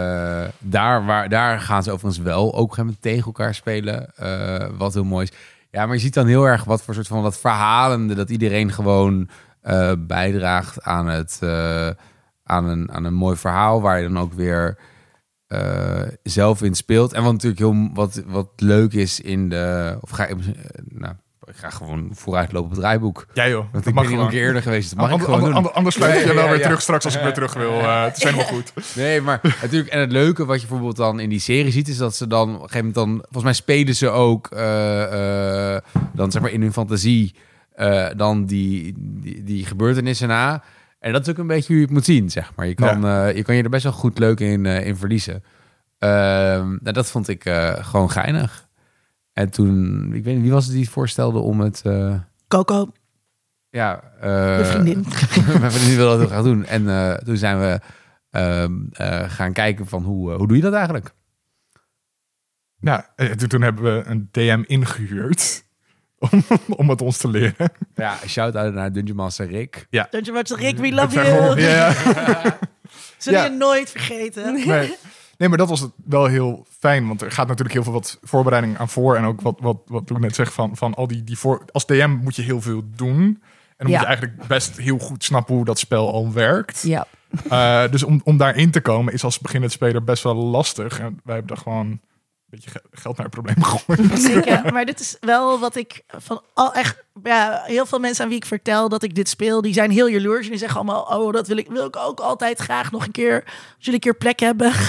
eh, daar, waar, daar gaan ze overigens wel ook moment tegen elkaar spelen. eh, wat heel mooi is. Ja, maar je ziet dan heel erg wat voor soort van dat verhalende... dat iedereen gewoon eh, bijdraagt aan, het, eh, aan, een, aan een mooi verhaal... waar je dan ook weer eh, zelf in speelt. En wat natuurlijk heel wat, wat leuk is in de... Of ga, ik- eh, nou, ik ga gewoon vooruitlopen op het draaiboek. Ja joh, Want dat ik mag ben een keer eerder geweest. Dat mag ik gewoon ander- doen. ander- Anders sluit Ja, je wel ja, weer terug straks als ik weer terug wil. <laughs> Eh, het is helemaal goed. Nee, maar natuurlijk. En het leuke wat je bijvoorbeeld dan in die serie ziet, is dat ze dan op een gegeven moment dan. Volgens mij spelen ze ook dan zeg maar in hun fantasie dan die, die, die gebeurtenissen na. En dat is ook een beetje hoe je het moet zien, zeg maar. Je kan, eh, je, kan je er best wel goed leuk in, eh, in verliezen. Ehm, nou, dat vond ik eh, gewoon geinig. En toen, ik weet niet, wie was het die het voorstelde om het... eh, Coco. ja, eh, De vriendin. mijn vriendin <laughs> wilde dat heel graag doen. En eh, toen zijn we ehm, eh, gaan kijken van hoe, hoe doe je dat eigenlijk? Nou, toen, toen hebben we een DM ingehuurd om, <laughs> om het ons te leren. Ja, shout-out naar Dungeon Master Rick. Dungeon Master Rick, we love you. ja, <laughs> Zullen Ja. je nooit vergeten. nee. nee, maar dat was het wel heel fijn. Want er gaat natuurlijk heel veel wat voorbereiding aan voor. En ook wat, wat, wat ik net zeg van, van al die, die voor... Als DM moet je heel veel doen. En dan Ja. moet je eigenlijk best heel goed snappen hoe dat spel al werkt. Ja. Eh, dus om, om daarin te komen is als beginnend speler best wel lastig. En wij hebben daar gewoon beetje ge- geld naar het probleem. <laughs> Zeker, maar dit is wel wat ik van al echt, ja, heel veel mensen aan wie ik vertel dat ik dit speel, die zijn heel jaloers en die zeggen allemaal, oh, dat wil ik, wil ik ook altijd graag nog een keer, als jullie een keer plek hebben. <laughs>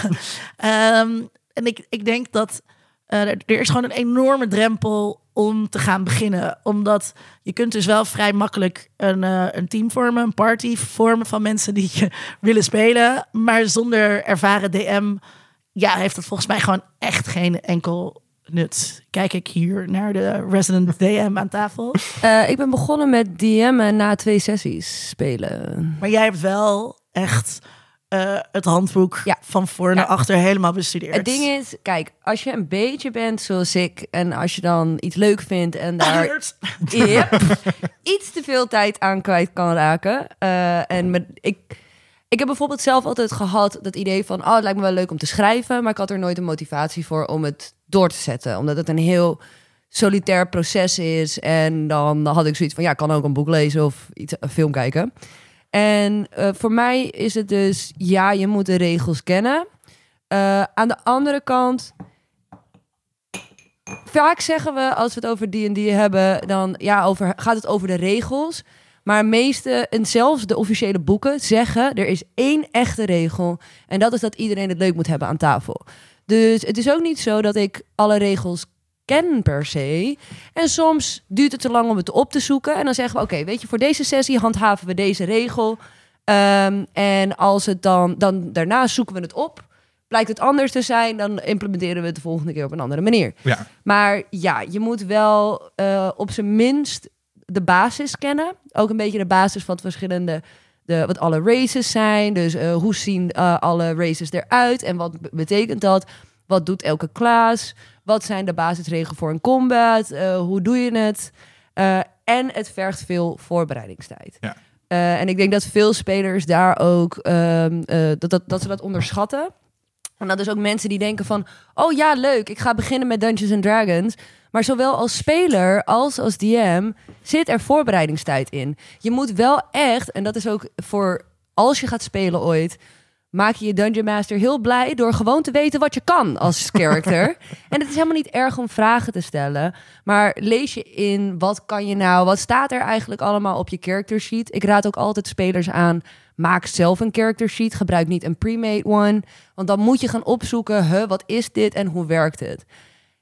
Ehm, en ik, ik denk dat eh, er, er is gewoon een enorme drempel om te gaan beginnen, omdat je kunt dus wel vrij makkelijk een, eh, een team vormen, een party vormen van mensen die je <laughs> willen spelen, maar zonder ervaren DM ja, heeft het volgens mij gewoon echt geen enkel nut. Kijk ik hier naar de resident DM aan tafel. Eh, ik ben begonnen met DM'en na twee sessies spelen. Maar jij hebt wel echt eh, het handboek Ja. van voor naar Ja. achter helemaal bestudeerd. Het ding is, kijk, als je een beetje bent zoals ik... en als je dan iets leuk vindt en <laughs> daar. Yep. iets te veel tijd aan kwijt kan raken. Eh, en met, ik, ik heb bijvoorbeeld zelf altijd gehad dat idee van... oh, het lijkt me wel leuk om te schrijven... maar ik had er nooit een motivatie voor om het door te zetten. Omdat het een heel solitair proces is. En dan had ik zoiets van, ja, kan ook een boek lezen of iets, een film kijken. En eh, voor mij is het dus, ja, je moet de regels kennen. Eh, aan de andere kant, vaak zeggen we als we het over D&D hebben, dan ja, over, gaat het over de regels. Maar meeste, en zelfs de officiële boeken, zeggen er is één echte regel. En dat is dat iedereen het leuk moet hebben aan tafel. Dus het is ook niet zo dat ik alle regels ken per se. En soms duurt het te lang om het op te zoeken. En dan zeggen we, oké, weet je, voor deze sessie handhaven we deze regel. Ehm, en als het dan, dan daarna zoeken we het op. Blijkt het anders te zijn, dan implementeren we het de volgende keer op een andere manier. Ja, Maar ja, je moet wel eh, op zijn minst de basis kennen. Ook een beetje de basis van het verschillende, de, wat alle races zijn. Dus eh, hoe zien eh, alle races eruit en wat be- betekent dat? Wat doet elke klas? Wat zijn de basisregelen voor een combat? Eh, hoe doe je het? En het vergt veel voorbereidingstijd. Ja. En ik denk dat veel spelers daar ook ehm, eh, dat, dat, dat ze dat onderschatten. En dat is ook mensen die denken van, oh ja, leuk, ik ga beginnen met Dungeons and Dragons. Maar zowel als speler als als DM zit er voorbereidingstijd in. Je moet wel echt, en dat is ook voor als je gaat spelen ooit, maak je je Dungeon Master heel blij door gewoon te weten wat je kan als <laughs> character. en het is helemaal niet erg om vragen te stellen, maar lees je in wat kan je nou, wat staat er eigenlijk allemaal op je character sheet. Ik raad ook altijd spelers aan, maak zelf een character sheet, gebruik niet een pre-made one, want dan moet je gaan opzoeken, huh, wat is dit en hoe werkt het.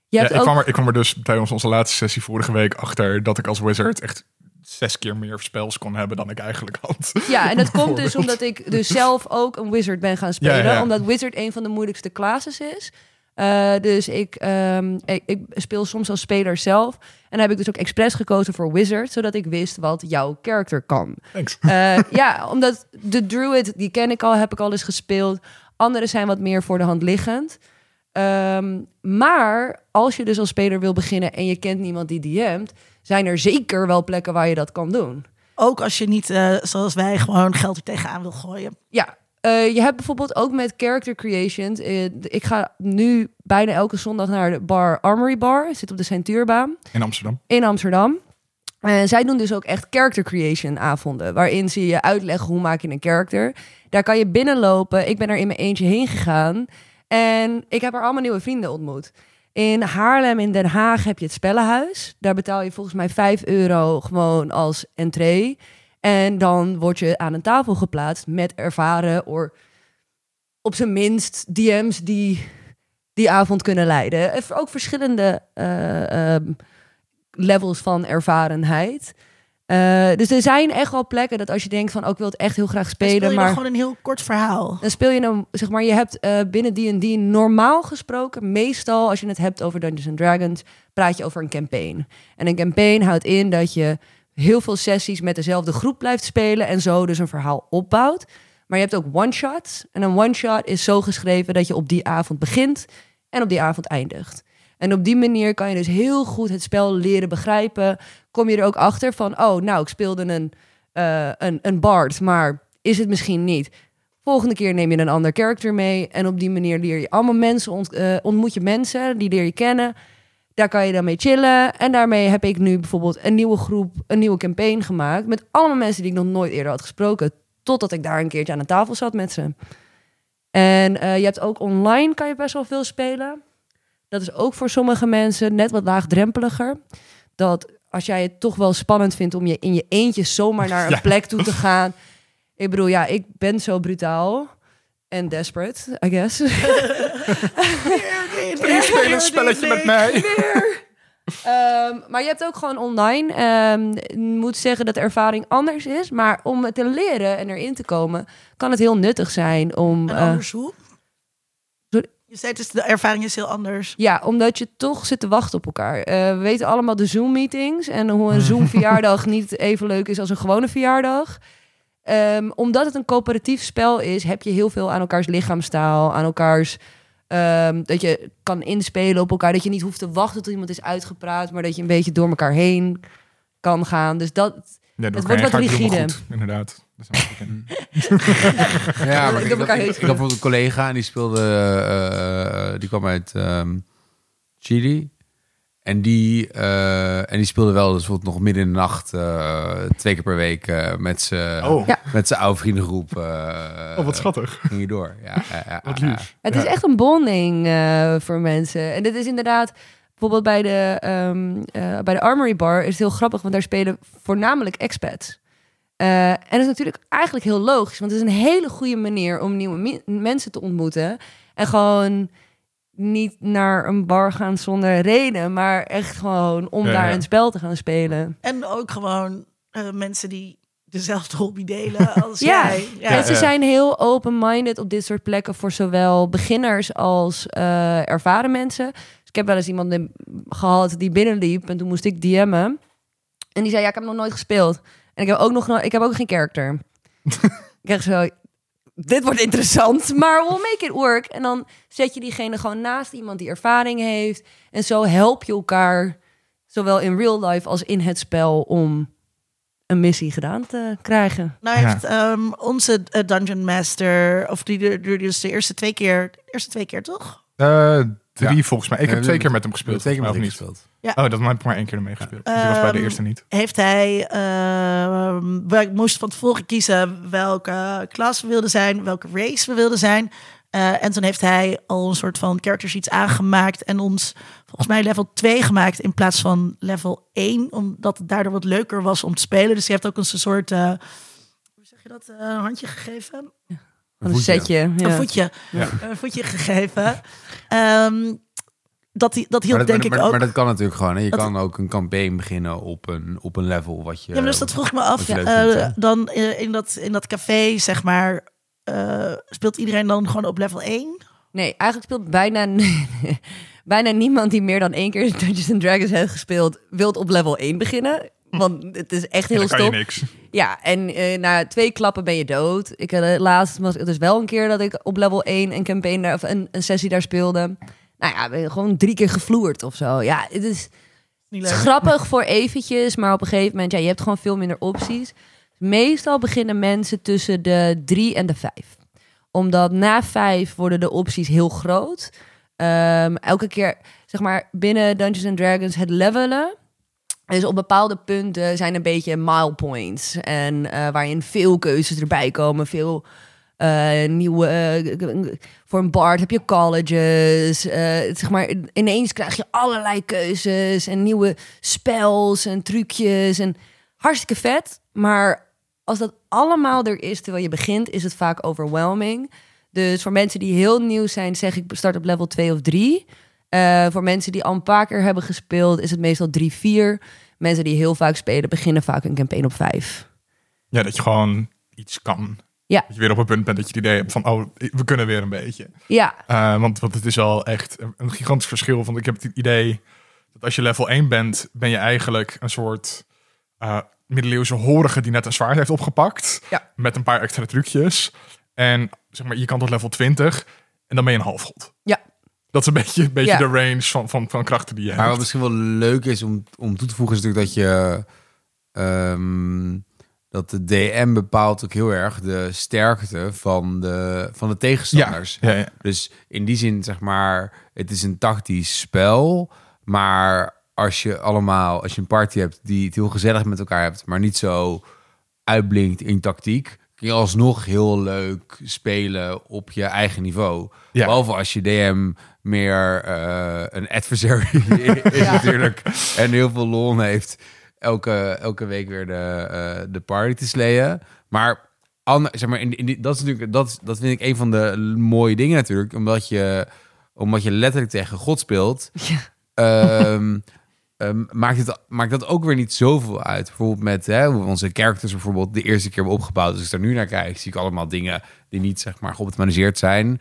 Je ja hebt ik, ook... kwam er, ik kwam er dus tijdens onze laatste sessie vorige week achter dat ik als wizard echt zes keer meer spells kon hebben dan ik eigenlijk had. Ja, en dat <laughs> komt dus omdat ik dus zelf ook een wizard ben gaan spelen. Ja, ja, ja. Omdat wizard een van de moeilijkste classes is. Eh, dus ik, ehm, ik, ik speel soms als speler zelf. En dan heb ik dus ook expres gekozen voor wizard, zodat ik wist wat jouw character kan. Thanks. Eh, ja, omdat de druid, die ken ik al, heb ik al eens gespeeld. Andere zijn wat meer voor de hand liggend. Ehm, maar als je dus als speler wil beginnen en je kent niemand die DM't, zijn er zeker wel plekken waar je dat kan doen. Ook als je niet, eh, zoals wij, gewoon geld er tegenaan wil gooien. Ja, eh, je hebt bijvoorbeeld ook met character creation. eh, ik ga nu bijna elke zondag naar de bar Armory Bar. Zit op de Centuurbaan In Amsterdam. in Amsterdam. En zij doen dus ook echt character creation avonden. Waarin ze je uitleggen hoe maak je een character. Daar kan je binnenlopen. Ik ben er in mijn eentje heen gegaan. En ik heb er allemaal nieuwe vrienden ontmoet. In Haarlem, in Den Haag heb je het Spellenhuis. Daar betaal je volgens mij 5 euro gewoon als entree. En dan word je aan een tafel geplaatst met ervaren... of op zijn minst DM's die die avond kunnen leiden. Ook verschillende eh, ehm, levels van ervarenheid. Eh, dus er zijn echt wel plekken dat als je denkt van... ook ik wil het echt heel graag spelen, speel je maar... dan gewoon een heel kort verhaal. Dan speel je dan, zeg maar, je hebt eh, binnen D&D normaal gesproken, meestal als je het hebt over Dungeons and Dragons, praat je over een campaign. En een campaign houdt in dat je heel veel sessies met dezelfde groep blijft spelen en zo dus een verhaal opbouwt. Maar je hebt ook one-shots. En een one-shot is zo geschreven dat je op die avond begint en op die avond eindigt. En op die manier kan je dus heel goed het spel leren begrijpen. Kom je er ook achter van, oh, nou, ik speelde een, eh, een, een bard, maar is het misschien niet. Volgende keer neem je een ander character mee. En op die manier leer je allemaal mensen, ont, eh, ontmoet je mensen, die leer je kennen. Daar kan je dan mee chillen. En daarmee heb ik nu bijvoorbeeld een nieuwe groep, een nieuwe campaign gemaakt. Met allemaal mensen die ik nog nooit eerder had gesproken. Totdat ik daar een keertje aan de tafel zat met ze. En eh, je hebt ook online kan je best wel veel spelen. Dat is ook voor sommige mensen net wat laagdrempeliger. Dat als jij het toch wel spannend vindt om je in je eentje zomaar naar <laughs> een Ja. plek toe te gaan. Ik bedoel, ja, ik ben zo brutaal en desperate, I guess. <laughs> Speel een spelletje met mij. Ehm, maar je hebt ook gewoon online. Ehm, ik moet zeggen dat de ervaring anders is. Maar om het te leren en erin te komen, kan het heel nuttig zijn om. En eh, anders hoe? Je zei dus de ervaring is heel anders. ja, omdat je toch zit te wachten op elkaar. Eh, we weten allemaal de Zoom-meetings en hoe een Zoom-verjaardag <laughs> niet even leuk is als een gewone verjaardag. Ehm, omdat het een coöperatief spel is, heb je heel veel aan elkaars lichaamstaal, aan elkaars. Ehm, dat je kan inspelen op elkaar. Dat je niet hoeft te wachten tot iemand is uitgepraat, maar dat je een beetje door elkaar heen kan gaan. Dus dat. Ja, Het wordt wat rigide. Goed, inderdaad. Dat is. <laughs> Ja, maar <laughs> Ik ik, heb ik, had bijvoorbeeld een collega en die speelde, eh, eh, die kwam uit ehm, Chili. En die, eh, en die speelde wel dus bijvoorbeeld nog midden in de nacht, eh, twee keer per week eh, met zijn Oh. Ja. met zijn oude vriendengroep. oh, wat schattig. Ging je door. Ja, Wat ja. lief. Het Ja. is echt een bonding eh, voor mensen. En dit is inderdaad, bijvoorbeeld bij de, ehm, eh, bij de Armory Bar is het heel grappig, want daar spelen voornamelijk expats. Eh, en dat is natuurlijk eigenlijk heel logisch, want het is een hele goede manier om nieuwe mensen te ontmoeten. En gewoon niet naar een bar gaan zonder reden, maar echt gewoon om Ja, daar ja. een spel te gaan spelen. En ook gewoon eh, mensen die dezelfde hobby delen <laughs> als Ja. jij. Ja. Mensen ja. zijn heel open-minded op dit soort plekken voor zowel beginners als eh, ervaren mensen. Dus ik heb wel eens iemand in- gehad die binnenliep en toen moest ik DM'en. En die zei, ja, ik heb nog nooit gespeeld. En ik heb ook nog no- ik heb ook geen character. <laughs> ik echt zo, dit wordt interessant, maar we'll make it work. En dan zet je diegene gewoon naast iemand die ervaring heeft. En zo help je elkaar, zowel in real life als in het spel, om een missie gedaan te krijgen. Nou Ja. heeft ehm, onze eh, Dungeon Master, of die er dus de eerste twee keer, de eerste twee keer toch? Eh, drie Ja. volgens mij. Ik Ja, heb twee we- keer met hem gespeeld. twee keer met hem gespeeld. Oh, dat heb ik maar één keer ermee gespeeld. Dus die was bij de Ehm, eerste niet. Heeft hij, ehm wij moesten van tevoren kiezen welke klas we wilden zijn, welke race we wilden zijn. Eh, en toen heeft hij al een soort van character sheets aangemaakt en ons volgens mij level 2 gemaakt in plaats van level 1, omdat het daardoor wat leuker was om te spelen. Dus hij heeft ook een soort, eh, hoe zeg je dat, eh, handje gegeven? Een voetje. setje. Ja. Een voetje, Ja. een voetje gegeven. Ehm, dat, die, dat hielp Maar dat, denk maar, ik ook. maar dat kan natuurlijk gewoon. Hè? Je Dat- kan ook een campaign beginnen op een, op een level wat je... Ja, maar dus dat vroeg ik me af. eh, dan eh, in, dat, in dat café, zeg maar, eh, speelt iedereen dan gewoon op level 1? Nee, eigenlijk speelt bijna, <laughs> bijna niemand die meer dan één keer Dungeons and Dragons heeft gespeeld, wilt op level 1 beginnen. Want het is echt heel stom. niks. Ja, en eh, na twee klappen ben je dood. Ik had uh, laatst was het dus wel een keer dat ik op level 1 een campaign daar, of een, een sessie daar speelde. Nou ja, ben je gewoon drie keer gevloerd of zo. Ja, het is Niet Het is leuk. grappig voor eventjes, maar op een gegeven moment, ja, je hebt gewoon veel minder opties. Meestal beginnen mensen tussen de drie en de vijf. Omdat na vijf worden de opties heel groot. Ehm, elke keer, zeg maar, binnen Dungeons and Dragons het levelen. Dus op bepaalde punten zijn een beetje milepoints. En eh, waarin veel keuzes erbij komen. Veel eh, nieuwe... eh, voor een bard heb je colleges. zeg maar, ineens krijg je allerlei keuzes. En nieuwe spels en trucjes. En hartstikke vet. Maar als dat allemaal er is terwijl je begint, is het vaak overwhelming. Dus voor mensen die heel nieuw zijn, zeg ik start op level 2 of 3. Eh, voor mensen die al een paar keer hebben gespeeld, is het meestal 3, 4. Mensen die heel vaak spelen, beginnen vaak een campaign op 5. Ja, dat je gewoon iets kan. Ja. Dat je weer op een punt bent dat je het idee hebt van, oh, we kunnen weer een beetje. Ja, Eh, want, want het is wel echt een gigantisch verschil. Want ik heb het idee dat als je level 1 bent, ben je eigenlijk een soort... eh, middeleeuwse horige die net een zwaard heeft opgepakt. Ja. Met een paar extra trucjes. En zeg maar, je kan tot level 20 en dan ben je een halfgod. Ja. Dat is een beetje, een beetje Ja. de range van, van, van krachten die je Maar wat hebt. misschien wel leuk is om, om toe te voegen, is natuurlijk dat je. ehm, dat de DM bepaalt ook heel erg de sterkte van de, van de tegenstanders. Ja, ja. Dus in die zin, zeg maar, het is een tactisch spel. Maar als je allemaal, als je een party hebt die het heel gezellig met elkaar hebt, maar niet zo uitblinkt in tactiek, kun je alsnog heel leuk spelen op je eigen niveau. Ja. Behalve als je DM meer eh, een adversary <laughs> is natuurlijk en heel veel lol heeft elke, elke week weer de, eh, de party te slayen. Maar, ander, zeg maar in, in die, dat, is natuurlijk, dat, dat vind ik een van de mooie dingen natuurlijk. Omdat je, omdat je letterlijk tegen God speelt. ehm, ehm, maakt, het, maakt dat ook weer niet zoveel uit. Bijvoorbeeld met hè, hoe onze characters bijvoorbeeld de eerste keer hebben opgebouwd. Dus als ik daar nu naar kijk, zie ik allemaal dingen die niet zeg maar geoptimaliseerd zijn.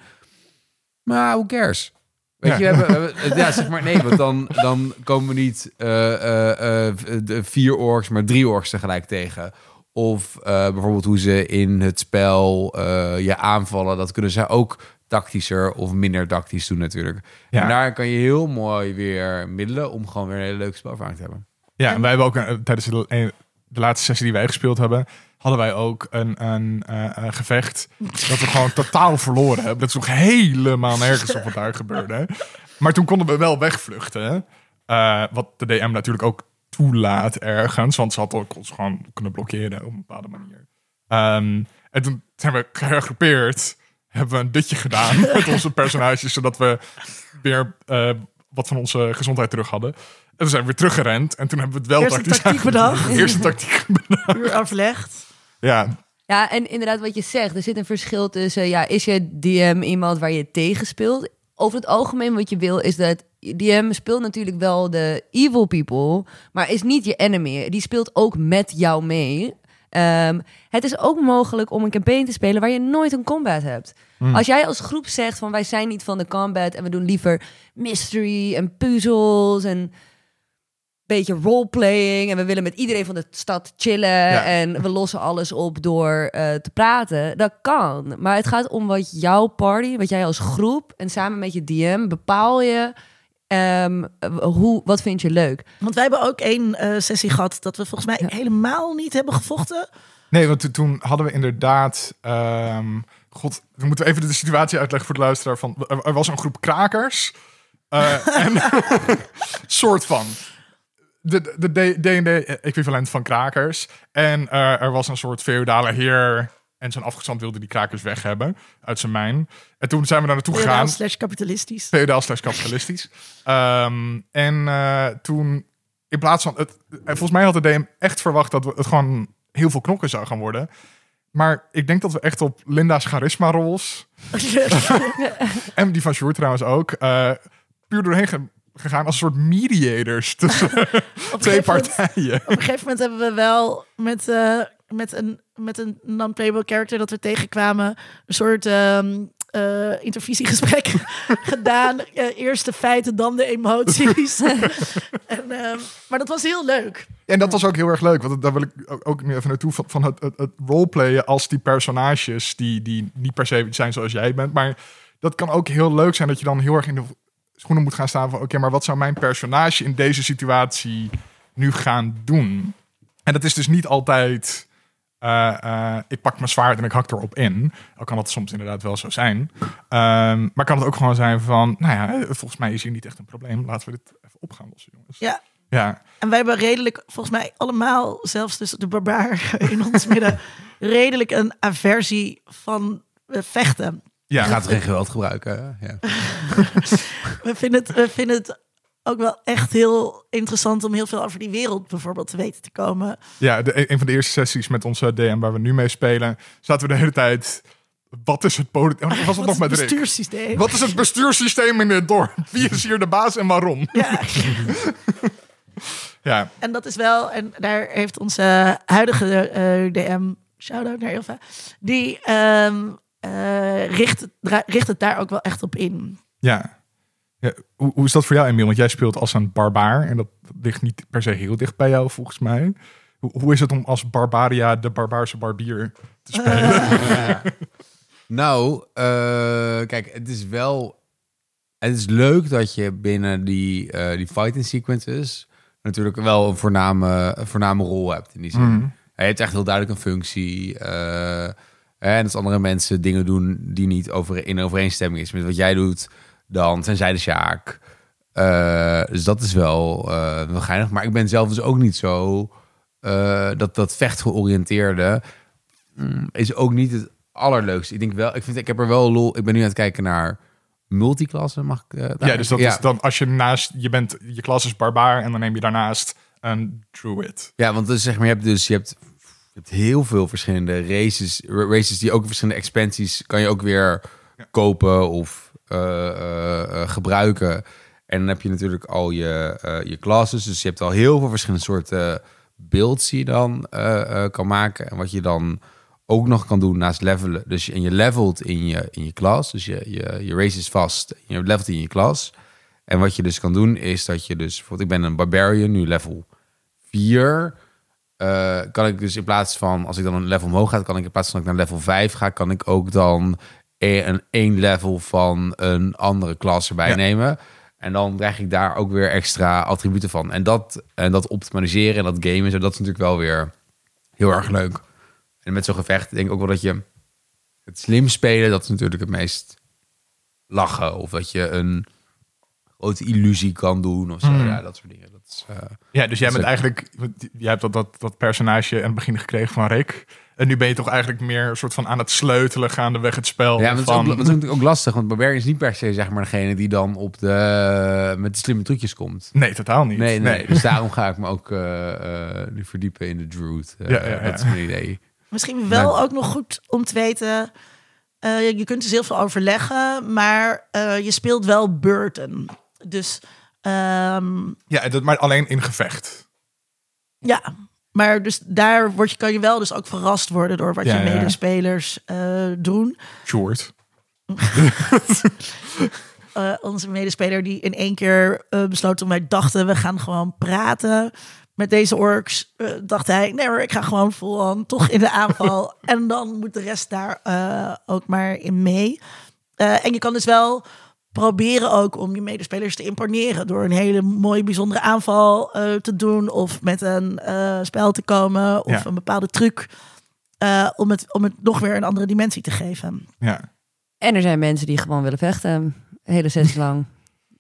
Maar who cares? Weet Ja. je, we hebben, we ja, zeg maar nee, want dan, dan komen we niet eh, eh, eh, de vier orks, maar drie orks tegelijk tegen. Of bijvoorbeeld hoe ze in het spel je aanvallen, dat kunnen ze ook tactischer of minder tactisch doen natuurlijk. Ja. En daar kan je heel mooi weer middelen om gewoon weer een hele leuke spelvaart te hebben. Ja, en wij hebben ook tijdens de, de laatste sessie die wij gespeeld hebben, hadden wij ook een, een eh, eh, gevecht dat we gewoon totaal verloren hebben. Dat is nog helemaal nergens op wat daar gebeurde. Maar toen konden we wel wegvluchten. Eh, wat de DM natuurlijk ook toelaat ergens, want ze had ook ons gewoon kunnen blokkeren op een bepaalde manier. Ehm, en toen zijn we gehergroepeerd, hebben we een dutje gedaan <laughs> met onze personages, zodat we weer eh, wat van onze gezondheid terug hadden. En toen zijn we weer teruggerend en toen hebben we het wel Eerst een tactiek bedacht. Eerst een tactiek bedacht. Uur aflegd. Ja, Ja, en inderdaad wat je zegt. Er zit een verschil tussen... Ja, is je DM iemand waar je tegen speelt? Over het algemeen wat je wil is dat... DM speelt natuurlijk wel de evil people... maar is niet je enemy. Die speelt ook met jou mee. Ehm, het is ook mogelijk om een campaign te spelen... waar je nooit een combat hebt. Als jij als groep zegt van... wij zijn niet van de combat... en we doen liever mystery en puzzels... en beetje roleplaying en we willen met iedereen van de stad chillen Ja. en we lossen alles op door eh, te praten. Dat kan. Maar het gaat om wat jouw party, wat jij als groep en samen met je DM bepaal je ehm, hoe, wat vind je leuk. Want wij hebben ook één eh, sessie gehad dat we volgens mij helemaal niet hebben gevochten. nee, want to- toen hadden we inderdaad... ehm, God, we moeten even de situatie uitleggen voor de luisteraar. Van, er, er was een groep krakers. eh, en <laughs> <laughs> soort van... De de D&D-equivalent van krakers. En eh, er was een soort feodale heer... En zijn afgestand wilde die krakers weg hebben uit zijn mijn. En toen zijn we daar naartoe gegaan. Feodaal slash kapitalistisch. feodaal slash kapitalistisch. Ehm, en eh, toen, in plaats van... Het, en volgens mij had de DM echt verwacht dat we het gewoon heel veel knokken zou gaan worden. Maar ik denk dat we echt op Linda's charisma-rolls... <laughs> <laughs> en die van Sjoerd trouwens ook... eh, puur doorheen ge- gegaan als soort mediators tussen <laughs> <laughs> twee moment- partijen. Op een gegeven moment hebben we wel met, eh, met een, met een non-playable character dat we tegenkwamen... een soort ehm, eh, intervisiegesprek <laughs> gedaan. Eh, eerst de feiten, dan de emoties. en, ehm, maar dat was heel leuk. En dat was ook heel erg leuk, want daar wil ik ook- ook nu even naartoe van, van het, het, het roleplayen als die personages die, die niet per se zijn zoals jij bent. Maar dat kan ook heel leuk zijn dat je dan heel erg in de schoenen moet gaan staan van oké, maar wat zou mijn personage in deze situatie nu gaan doen? En dat is dus niet altijd eh, eh, ik pak mijn zwaard en ik hak erop in. Al kan dat soms inderdaad wel zo zijn. Ehm, maar kan het ook gewoon zijn van, nou ja, volgens mij is hier niet echt een probleem. Laten we dit even op gaan lossen, jongens. Ja. Ja, En wij hebben redelijk, volgens mij allemaal, zelfs dus de barbaar <laughs> in ons midden, <laughs> redelijk een aversie van eh, vechten. Ja. Je gaat geen geweld gebruiken. Ja. <laughs> We vinden, het, we vinden het ook wel echt heel interessant om heel veel over die wereld bijvoorbeeld te weten te komen. Ja, de, een van de eerste sessies met onze DM waar we nu mee spelen, zaten we de hele tijd. Wat is het politiek? Was het <laughs> Wat nog is met het Rick? bestuurssysteem? Wat is het bestuurssysteem in dit dorp? Wie is hier de baas en waarom? Ja, <laughs> Ja, en dat is wel, en daar heeft onze huidige eh, DM, shout-out naar Ilva, die ehm, eh, richt, richt het daar ook wel echt op in. ja. ja hoe, hoe is dat voor jou, Emiel? Want jij speelt als een barbaar en dat ligt niet per se heel dicht bij jou, volgens mij. Hoe, Hoe, hoe is het om als Barbaria de barbaarse barbier te spelen? <laughs> Nou, eh, kijk, het is wel... Het is leuk dat je binnen die, eh, die fighting sequences... natuurlijk wel een voorname, een voorname rol hebt in die zin. Mhm. Hij heeft echt heel duidelijk een functie. En als andere mensen dingen doen die niet over, in overeenstemming is met wat jij doet, dan zijn zij de Sjaak. Eh, dus dat is wel, wel geinig. Maar ik ben zelf dus ook niet zo... eh, dat, dat vechtgeoriënteerde mm, is ook niet het allerleukste. Ik denk wel, ik, vind, ik heb er wel lol... Ik ben nu aan het kijken naar multiklasse, mag ik... Ja, dus dat is dan als je naast, je bent, je klas is barbaar en dan neem je daarnaast een druid. Ja, want dus zeg maar, je hebt dus je hebt, hebt heel veel verschillende races, ra- races die ook verschillende expansies kan je ook weer kopen of eh, eh, eh, gebruiken. En dan heb je natuurlijk al je, eh, je classes, dus je hebt al heel veel verschillende soorten builds die je dan kan maken. En wat je dan ook nog kan doen naast levelen. Dus je, en je levelt in je, in je klas, dus je, je, je race is vast, je levelt in je klas. En wat je dus kan doen is dat je dus, bijvoorbeeld ik ben een barbarian, nu level 4. Eh, kan ik dus in plaats van, als ik dan een level omhoog ga, kan ik in plaats van dat ik naar level 5 ga, kan ik ook dan e- een één level van een andere klas erbij Ja. nemen. En dan krijg ik daar ook weer extra attributen van. En dat, en dat optimaliseren en dat gamen, zo, dat is natuurlijk wel weer heel erg leuk. En met zo'n gevecht denk ik ook wel dat je het slim spelen, dat is natuurlijk het meest lachen. Of dat je een grote illusie kan doen of zo. Mm. Ja, dat soort dingen. Dat is, eh, Ja, dus jij bent is eigenlijk, jij hebt dat, dat, dat personage aan het begin gekregen van Rick. En nu ben je toch eigenlijk meer een soort van aan het sleutelen gaandeweg het spel. Ja, dat is, van, ook, dat is natuurlijk ook lastig, want Barbarian is niet per se zeg maar degene die dan op de, met de slimme trucjes komt. Nee, totaal niet. Nee, nee, Dus daarom <laughs> ga ik me ook eh, eh, nu verdiepen in de Druid. Eh, Ja, ja, ja. Dat is mijn idee. Misschien wel Nou. ook nog goed om te weten. eh, je kunt dus heel veel overleggen, maar eh, je speelt wel Burton. Dus ehm, Ja, dat, maar alleen in gevecht. ja, maar dus daar word je, kan je wel dus ook verrast worden door wat Ja, je ja. medespelers eh, doen. Short. <laughs> Eh, onze medespeler die in één keer eh, besloot toen wij dachten we gaan gewoon praten met deze orks, dacht hij nee hoor, ik ga gewoon vol aan toch in de aanval <laughs> en dan moet de rest daar ook maar in mee. En je kan dus wel proberen ook om je medespelers te imponeren door een hele mooie bijzondere aanval eh, te doen of met een eh, spel te komen of Ja. een bepaalde truc eh, om, het, om het nog weer een andere dimensie te geven. Ja. En er zijn mensen die gewoon willen vechten. Een hele sessie lang.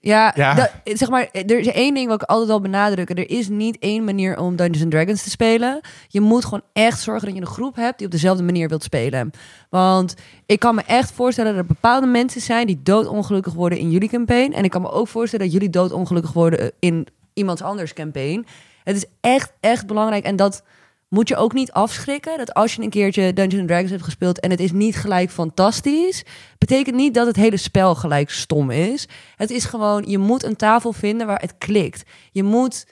Ja, Ja. dat- zeg maar, er is één ding wat ik altijd al benadrukken. Er is niet één manier om Dungeons and Dragons te spelen. Je moet gewoon echt zorgen dat je een groep hebt die op dezelfde manier wilt spelen. Want ik kan me echt voorstellen dat er bepaalde mensen zijn die doodongelukkig worden in jullie campaign. En ik kan me ook voorstellen dat jullie doodongelukkig worden in iemands anders campaign. Het is echt, echt belangrijk. En dat moet je ook niet afschrikken. Dat als je een keertje Dungeons Dragons hebt gespeeld en het is niet gelijk fantastisch, betekent niet dat het hele spel gelijk stom is. Het is gewoon, je moet een tafel vinden waar het klikt. Je moet,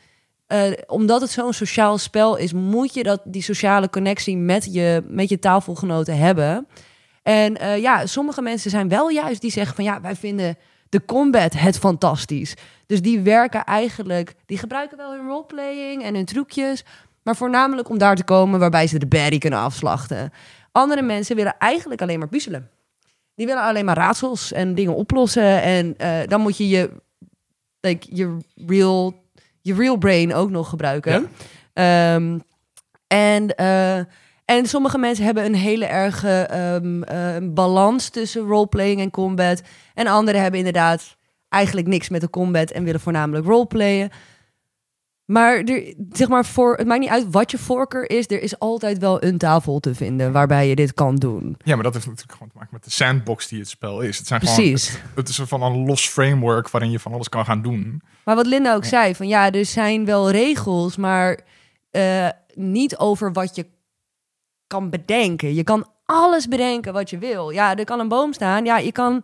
eh, omdat het zo'n sociaal spel is, moet je dat, die sociale connectie met je, met je tafelgenoten hebben. En eh, ja, sommige mensen zijn wel juist die zeggen van ja, wij vinden de combat het fantastisch. Dus die werken eigenlijk, die gebruiken wel hun roleplaying en hun trucjes, maar voornamelijk om daar te komen waarbij ze de baddie kunnen afslachten. Andere mensen willen eigenlijk alleen maar puzzelen. Die willen alleen maar raadsels en dingen oplossen. En eh, dan moet je je, like, je, real, je real brain ook nog gebruiken. Ehm, en, eh, en sommige mensen hebben een hele erge ehm, eh, balans tussen roleplaying en combat. En anderen hebben inderdaad eigenlijk niks met de combat en willen voornamelijk roleplayen. Maar, er, zeg maar voor, het maakt niet uit wat je voorkeur is. Er is altijd wel een tafel te vinden waarbij je dit kan doen. ja, maar dat heeft natuurlijk gewoon te maken met de sandbox die het spel is. Het, zijn Precies. Gewoon, het, het is een van een los framework waarin je van alles kan gaan doen. Maar wat Linda ook zei, van ja, er zijn wel regels, maar eh, niet over wat je kan bedenken. Je kan alles bedenken wat je wil. Ja, er kan een boom staan. Ja, je kan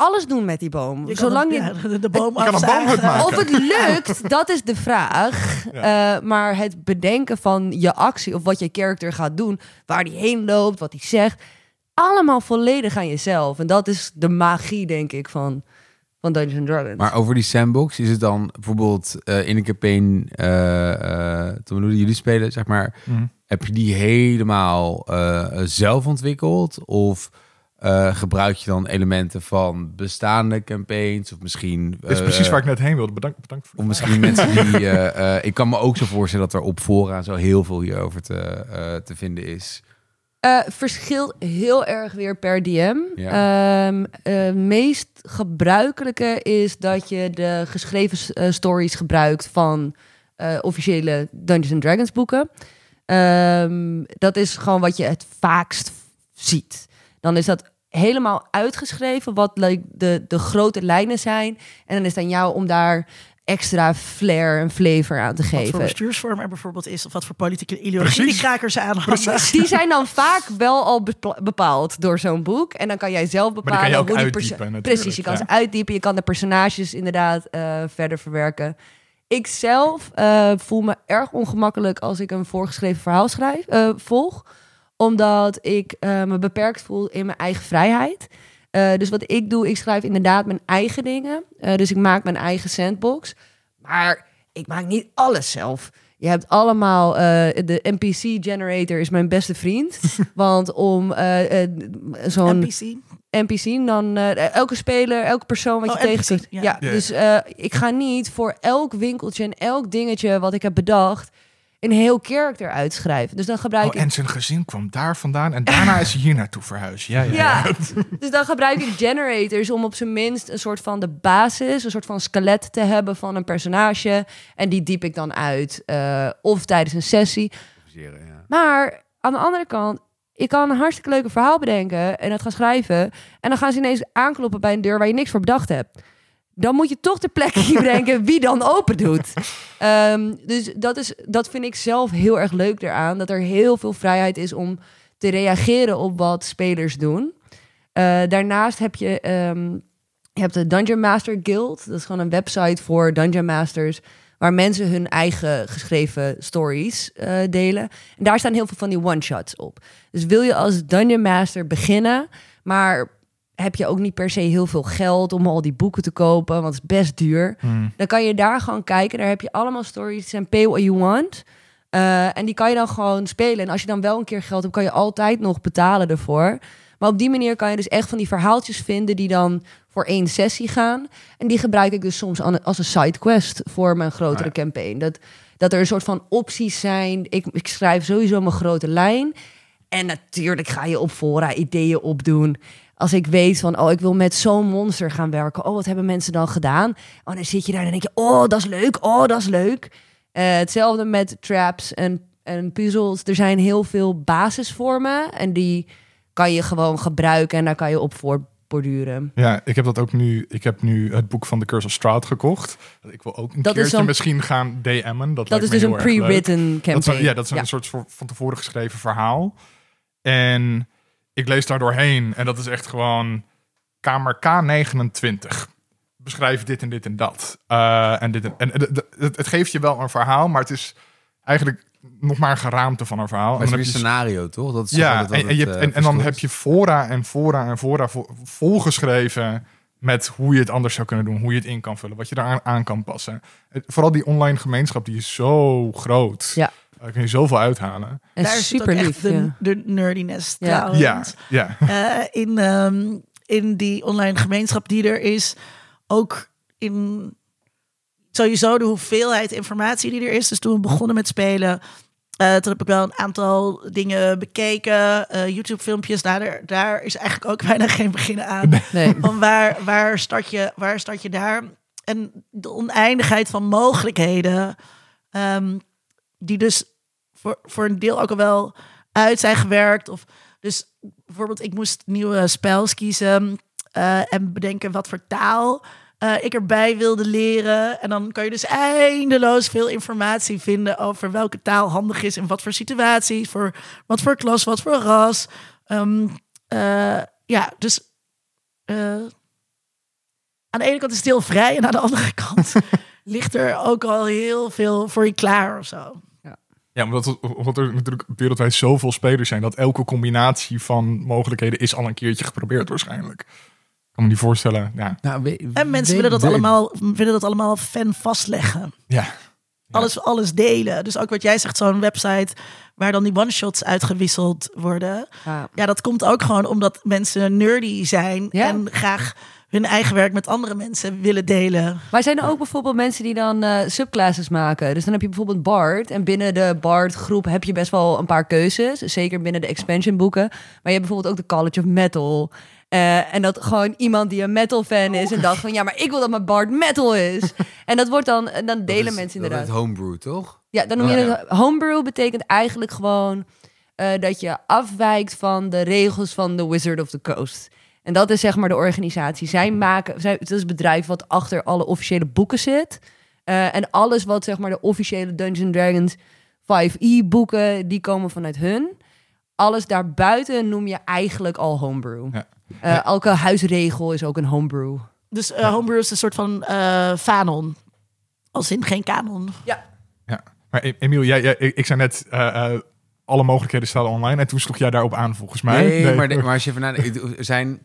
alles doen met die boom. Je kan Zolang het- je... de, de boom <laughs> kan een maken. Of het lukt, dat is de vraag. Ja. Eh, maar het bedenken van je actie of wat je character gaat doen, waar die heen loopt, wat hij zegt, allemaal volledig aan jezelf. En dat is de magie, denk ik, van van Dungeons and Dragons. Maar over die sandbox, is het dan bijvoorbeeld eh, in een campaign, eh eh toen we jullie spelen, zeg maar, Mhm. heb je die helemaal eh, zelf ontwikkeld? Of eh, gebruik je dan elementen van bestaande campaigns? Of misschien... Dit is eh, precies waar ik net heen wilde. Bedankt, bedankt voor Of vraag. misschien mensen <laughs> die... eh, eh, ik kan me ook zo voorstellen dat er op fora zo heel veel hierover te, eh, te vinden is. Eh, verschilt heel erg weer per DM. Ja. Ehm, eh, meest gebruikelijke is dat je de geschreven eh, stories gebruikt van eh, officiële Dungeons and Dragons boeken. Ehm, dat is gewoon wat je het vaakst ziet. Dan is dat helemaal uitgeschreven wat like, de, de grote lijnen zijn. En dan is het aan jou om daar extra flair en flavor aan te Wat voor geven. bestuursvorm er bijvoorbeeld is, of wat voor politieke ideologie die krakers aanhangen. Die zijn dan vaak wel al bepaald door zo'n boek. En dan kan jij zelf die bepalen kan je ook hoe die uitdiepen perso- natuurlijk, Precies, je kan ja. ze uitdiepen. Je kan de personages inderdaad eh, verder verwerken. Ik zelf eh, voel me erg ongemakkelijk als ik een voorgeschreven verhaal schrijf, eh, volg. Omdat ik eh, me beperkt voel in mijn eigen vrijheid. Eh, dus wat ik doe, ik schrijf inderdaad mijn eigen dingen. Eh, dus ik maak mijn eigen sandbox. Maar ik maak niet alles zelf. Je hebt allemaal eh, de NPC-generator is mijn beste vriend. <laughs> Want om zo'n NPC. NPC, dan eh, elke speler, elke persoon wat je Oh, tegen NPC, kunt. ja. Ja, Ja. dus eh, ik ga niet voor elk winkeltje en elk dingetje wat ik heb bedacht een heel character uitschrijven. Dus dan gebruik Oh, ik en zijn gezin kwam daar vandaan en daarna is hij hier naartoe verhuisd. Ja, ja, Ja, ja. <laughs> dus dan gebruik ik generators om op zijn minst een soort van de basis, een soort van skelet te hebben van een personage. En die diep ik dan uit. eh, of tijdens een sessie. Ja. Maar aan de andere kant, ik kan een hartstikke leuke verhaal bedenken en het gaan schrijven. En dan gaan ze ineens aankloppen bij een deur waar je niks voor bedacht hebt. Dan moet je toch de plek <laughs> bedenken wie dan open doet. Ehm, dus dat, is, dat vind ik zelf heel erg leuk eraan. Dat er heel veel vrijheid is om te reageren op wat spelers doen. Eh, daarnaast heb je, ehm, je hebt de Dungeon Master Guild. Dat is gewoon een website voor Dungeon Masters. Waar mensen hun eigen geschreven stories eh, delen. En daar staan heel veel van die one-shots op. Dus wil je als Dungeon Master beginnen, maar heb je ook niet per se heel veel geld om al die boeken te kopen, want het is best duur. Hmm. Dan kan je daar gewoon kijken. Daar heb je allemaal stories. Zijn pay what you want. Eh, en die kan je dan gewoon spelen. En als je dan wel een keer geld hebt, kan je altijd nog betalen ervoor. Maar op die manier kan je dus echt van die verhaaltjes vinden die dan voor één sessie gaan. En die gebruik ik dus soms als een sidequest voor mijn grotere Ah, ja. campaign. Dat, dat er een soort van opties zijn. Ik, ik schrijf sowieso mijn grote lijn. En natuurlijk ga je op fora ideeën opdoen. Als ik weet van, oh, ik wil met zo'n monster gaan werken. Oh, wat hebben mensen dan gedaan? Oh, dan zit je daar en denk je, oh, dat is leuk. Oh, dat is leuk. Eh, hetzelfde met traps en, en puzzels. Er zijn heel veel basisvormen. En die kan je gewoon gebruiken en daar kan je op voortborduren. Ja, ik heb dat ook nu. Ik heb nu het boek van The Curse of Strahd gekocht. Ik wil ook een Dat keertje misschien gaan DM'en. Dat, Dat is dus een pre-written Dat campaign. is, ja, dat is een soort van tevoren geschreven verhaal. En ik lees daar doorheen en dat is echt gewoon kamer K29. Beschrijf dit en dit en dat. Eh, en dit en, en het, het, het geeft je wel een verhaal, maar het is eigenlijk nog maar een geraamte van een verhaal. Maar het En dan heb je- scenario, toch? Dat is ja, wat en, en, je het, hebt- eh, en, en dan heb je fora en fora en fora vo- volgeschreven met hoe je het anders zou kunnen doen, hoe je het in kan vullen, wat je eraan aan kan passen. Het- vooral die online gemeenschap, die is zo groot. Ja. Daar kun je zoveel uithalen. En Daar is het super ook lief. echt de, ja. de nerdiness Ja. trouwens. Ja, ja. Eh, in, ehm, in die online gemeenschap die er is, ook in sowieso de hoeveelheid informatie die er is. Dus toen we begonnen met spelen, eh, toen heb ik wel een aantal dingen bekeken, eh, YouTube-filmpjes. Daar, daar is eigenlijk ook <laughs> bijna geen beginnen aan. Nee. Van waar, waar, start je, waar start je daar? En de oneindigheid van mogelijkheden, ehm, die dus voor, voor een deel ook al wel uit zijn gewerkt. Of dus bijvoorbeeld, ik moest nieuwe spels kiezen eh, en bedenken wat voor taal eh, ik erbij wilde leren. En dan kan je dus eindeloos veel informatie vinden over welke taal handig is in wat voor situaties, voor wat voor klas, wat voor ras. Ehm, eh, ja, dus aan de ene kant is het heel vrij en aan de andere <laughs> kant ligt er ook al heel veel voor je klaar of zo. Ja, omdat, omdat er natuurlijk wereldwijd zoveel spelers zijn, dat elke combinatie van mogelijkheden is al een keertje geprobeerd waarschijnlijk. kan me niet voorstellen. Ja, Nou, we- En mensen we- willen dat, we- allemaal, willen dat allemaal fan vastleggen. ja. Alles, alles delen. Dus ook wat jij zegt, zo'n website waar dan die one-shots uitgewisseld worden. Ja. Ja, dat komt ook gewoon omdat mensen nerdy zijn Ja. en graag hun eigen werk met andere mensen willen delen. Maar zijn er ook bijvoorbeeld mensen die dan eh, subclasses maken? Dus dan heb je bijvoorbeeld Bard. En binnen de Bard groep heb je best wel een paar keuzes. Zeker binnen de expansion boeken. Maar je hebt bijvoorbeeld ook de College of Metal. Eh, en dat gewoon iemand die een metal fan is en dacht van ja, maar ik wil dat mijn Bard metal is. <laughs> en dat wordt dan, en dan dat delen is- mensen dat inderdaad. is homebrew, toch? Ja, dan noem je Oh, ja. het homebrew betekent eigenlijk gewoon eh, dat je afwijkt van de regels van de Wizard of the Coast. En dat is zeg maar de organisatie. Zij maken, zij, het is het bedrijf wat achter alle officiële boeken zit. Eh, en alles wat zeg maar de officiële Dungeons Dragons 5e boeken, die komen vanuit hun. Alles daarbuiten noem je eigenlijk al homebrew. Ja. Eh, elke huisregel is ook een homebrew. Dus eh, homebrew is een soort van eh fanon. Als in geen kanon. Ja. Maar E- Emiel, jij, jij, ik ik zei net, eh, eh, alle mogelijkheden staan online. En toen sloeg jij daarop aan, volgens mij. Nee, Maar, de- maar als je even nadenkt, er zijn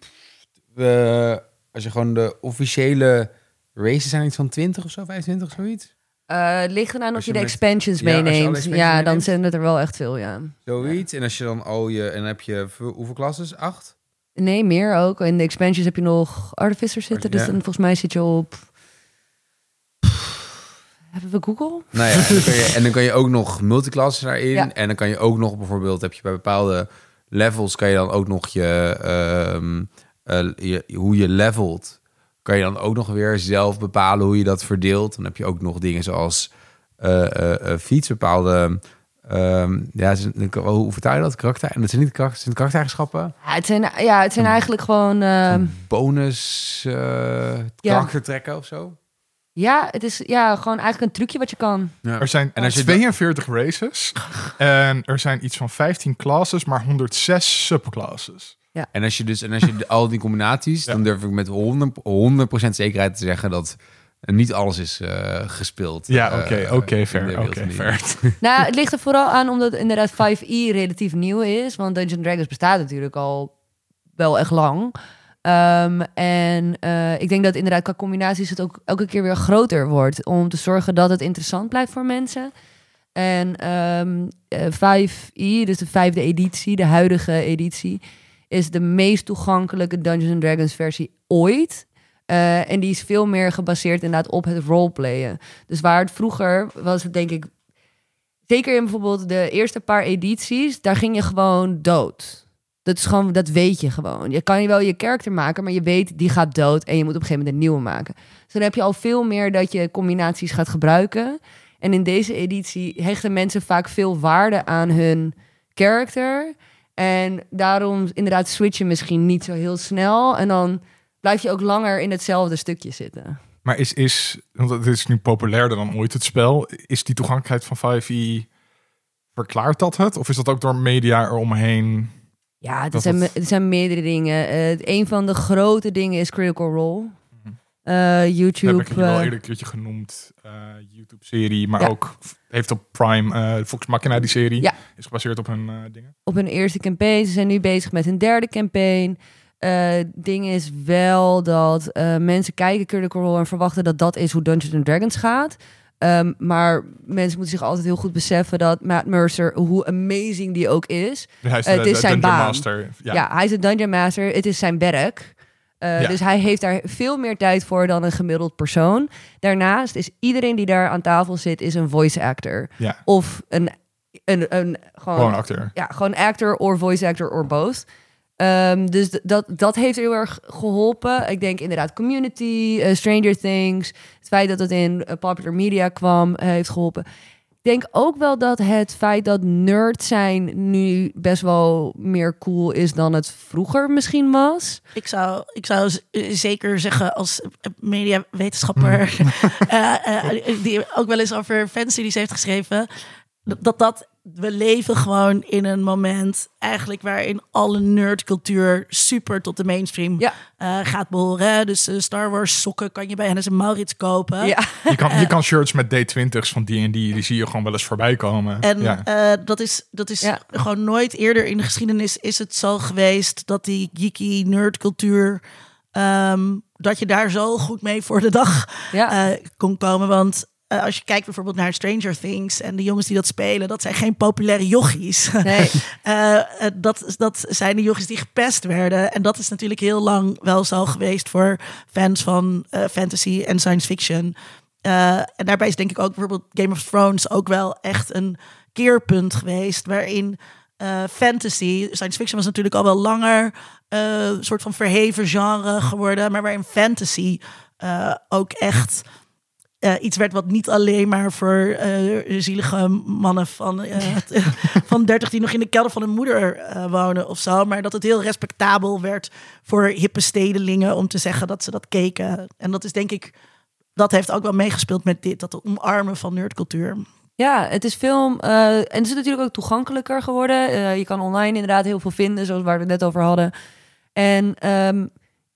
we als je gewoon de officiële races zijn iets van 20 of zo, 25 of zoiets. Eh, het ligt eraan of Als je je de met- expansions Ja, meeneemt. expansions Ja, dan meeneemt. zijn het er wel echt veel, ja. Zoiets. En als je dan al je en dan heb je hoeveel klasses? Acht. Nee, meer ook. In de expansions heb je nog Artificers zitten. Dus Ja. dan volgens mij zit je op... Hebben we Google? Nou ja, en dan kan je, en dan kan je ook nog multiclasses daarin. Ja. En dan kan je ook nog bijvoorbeeld, heb je bij bepaalde levels, kan je dan ook nog je, ehm, eh, je hoe je levelt, kan je dan ook nog weer zelf bepalen hoe je dat verdeelt. Dan heb je ook nog dingen zoals eh, feats, bepaalde. ehm, ja, hoe vertaal je dat? Karakter? En dat zijn niet karakter, zijn het karaktereigenschappen. Ja, het zijn, ja, het zijn eigenlijk gewoon... ehm, Bonus eh karaktertrekken of zo. Ja, het is ja, gewoon eigenlijk een trucje wat je kan. Ja. Er zijn En als je 42 races. <laughs> en er zijn iets van 15 classes, maar 106 subclasses. En als je dus en als je de- al die combinaties, Ja. dan durf ik met 100, 100% zekerheid te zeggen dat niet alles is eh, gespeeld. Ja, eh, oké, oké, fair. <laughs> nou, het ligt er vooral aan omdat inderdaad 5e relatief nieuw is. Want Dungeons Dragons bestaat natuurlijk al wel echt lang. Ehm, en eh, ik denk dat inderdaad qua combinaties het ook elke keer weer groter wordt. Om te zorgen dat het interessant blijft voor mensen. En ehm eh, 5e, dus de vijfde editie, de huidige editie, is de meest toegankelijke Dungeons Dragons versie ooit. Eh, en die is veel meer gebaseerd inderdaad op het roleplayen. Dus waar het vroeger was, het denk ik, zeker in bijvoorbeeld de eerste paar edities, daar ging je gewoon dood. Dat is gewoon, dat weet je gewoon. Je kan je wel je karakter maken, maar je weet die gaat dood en je moet op een gegeven moment een nieuwe maken. Dus dan heb je al veel meer dat je combinaties gaat gebruiken. En in deze editie hechten mensen vaak veel waarde aan hun character. En daarom inderdaad switchen misschien niet zo heel snel. En dan blijf je ook langer in hetzelfde stukje zitten. Maar is, is, want het is nu populairder dan ooit het spel. Is die toegankelijkheid van 5e, verklaart dat het? Of is dat ook door media eromheen? Ja, er zijn, het- er zijn meerdere dingen. Eh, een van de grote dingen is Critical Role. Mhm. Eh, Dat YouTube. heb ik wel eh, eerder een keertje genoemd. YouTube-serie, maar Ja. ook heeft op Prime, eh Fox Machina, die serie. Ja. Is gebaseerd op hun dingen. op hun eerste campaign. Ze zijn nu bezig met hun derde campaign. Ding is wel dat mensen kijken Critical Role en verwachten dat dat is hoe Dungeons and Dragons gaat. Ehm, maar mensen moeten zich altijd heel goed beseffen dat Matt Mercer, hoe amazing die ook is. Hij is, de- het is de zijn Dungeon baan. Master. Ja. Ja. hij is een Dungeon Master. Het is zijn werk. Eh, Ja. Dus hij heeft daar veel meer tijd voor dan een gemiddeld persoon. Daarnaast is iedereen die daar aan tafel zit, is een voice actor. Ja. Of een, een, een gewoon, Gewoon acteur. ja, gewoon actor of voice actor or both. Ehm, dus dat, dat heeft heel erg geholpen. Ik denk inderdaad Community, eh, Stranger Things. Het feit dat het in eh, popular media kwam, eh, heeft geholpen. Ik denk ook wel dat het feit dat nerd zijn nu best wel meer cool is dan het vroeger misschien was. Ik zou, ik zou zeker zeggen als mediawetenschapper, <laughs> eh, eh, die ook wel eens over fanstudies heeft geschreven, dat dat we leven gewoon in een moment eigenlijk waarin alle nerdcultuur super tot de mainstream Ja. eh, gaat behoren. Dus eh, Star Wars sokken kan je bij Hennis en Maurits kopen. Ja, Je kan, je kan shirts met D20's van D&D, die zie je gewoon wel eens voorbij komen. En ja. eh, dat is, dat is Ja. gewoon nooit eerder in de geschiedenis is het zo geweest dat die geeky nerdcultuur ehm, dat je daar zo goed mee voor de dag Ja. eh, kon komen. Want eh, als je kijkt bijvoorbeeld naar Stranger Things en de jongens die dat spelen, dat zijn geen populaire jochies. Nee. <laughs> Eh, eh, dat, dat zijn de jochies die gepest werden. En dat is natuurlijk heel lang wel zo geweest voor fans van fantasy en science fiction. En daarbij is denk ik ook bijvoorbeeld Game of Thrones ook wel echt een keerpunt geweest. Waarin fantasy, science fiction was natuurlijk al wel langer een soort van verheven genre geworden. Maar waarin fantasy ook echt eh, iets werd wat niet alleen maar voor eh, zielige mannen van, eh, <laughs> van 30 die nog in de kelder van hun moeder wonen of zo. Maar dat het heel respectabel werd voor hippe stedelingen om te zeggen dat ze dat keken. En dat is denk ik, dat heeft ook wel meegespeeld met dit, dat omarmen van nerdcultuur. Ja, het is film. en het is natuurlijk ook toegankelijker geworden. Je kan online inderdaad heel veel vinden, zoals waar we het net over hadden. En ehm,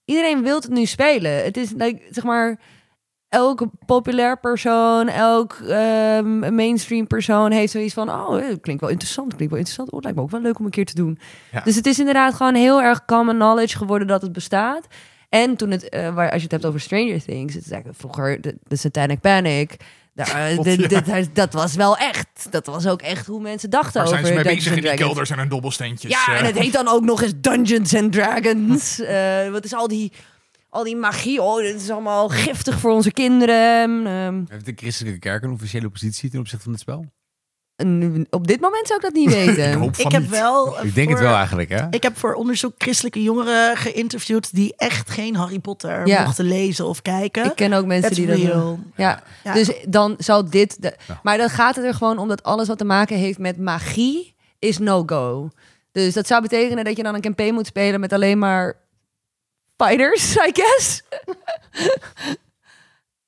iedereen wil het nu spelen. Het is like, zeg maar. Elke populair persoon, elk ehm, mainstream persoon heeft zoiets van: Oh, het klinkt wel interessant, klinkt wel interessant. Oh, het lijkt me ook wel leuk om een keer te doen. Ja. Dus het is inderdaad gewoon heel erg common knowledge geworden dat het bestaat. En toen het, eh, waar, als je het hebt over Stranger Things, het is eigenlijk vroeger de, de Satanic Panic. Daar, God, de- ja. de- daar- dat was wel echt. Dat was ook echt hoe mensen dachten over zijn ze mee bezig in die kelders en hun dobbelsteentjes? Ja, eh? en het heet dan ook nog eens Dungeons and Dragons. <laughs> Eh, wat is al die, al die magie? Oh, dit is allemaal giftig voor onze kinderen. Ehm, Heeft de christelijke kerk een officiële positie ten opzichte van dit spel? en op dit moment zou ik dat niet <laughs> ik weten. hoop van Ik heb niet. wel. Ik denk het wel eigenlijk, hè? Ik heb voor onderzoek christelijke jongeren geïnterviewd die echt geen Harry Potter Ja. mochten lezen of kijken. Ik ken ook mensen That's die dat doen. Ja. Ja. Dus dan zou dit... De... Ja. Maar dan gaat het er gewoon om dat alles wat te maken heeft met magie is no-go. Dus dat zou betekenen dat je dan een campaign moet spelen met alleen maar fighters, <laughs> I guess.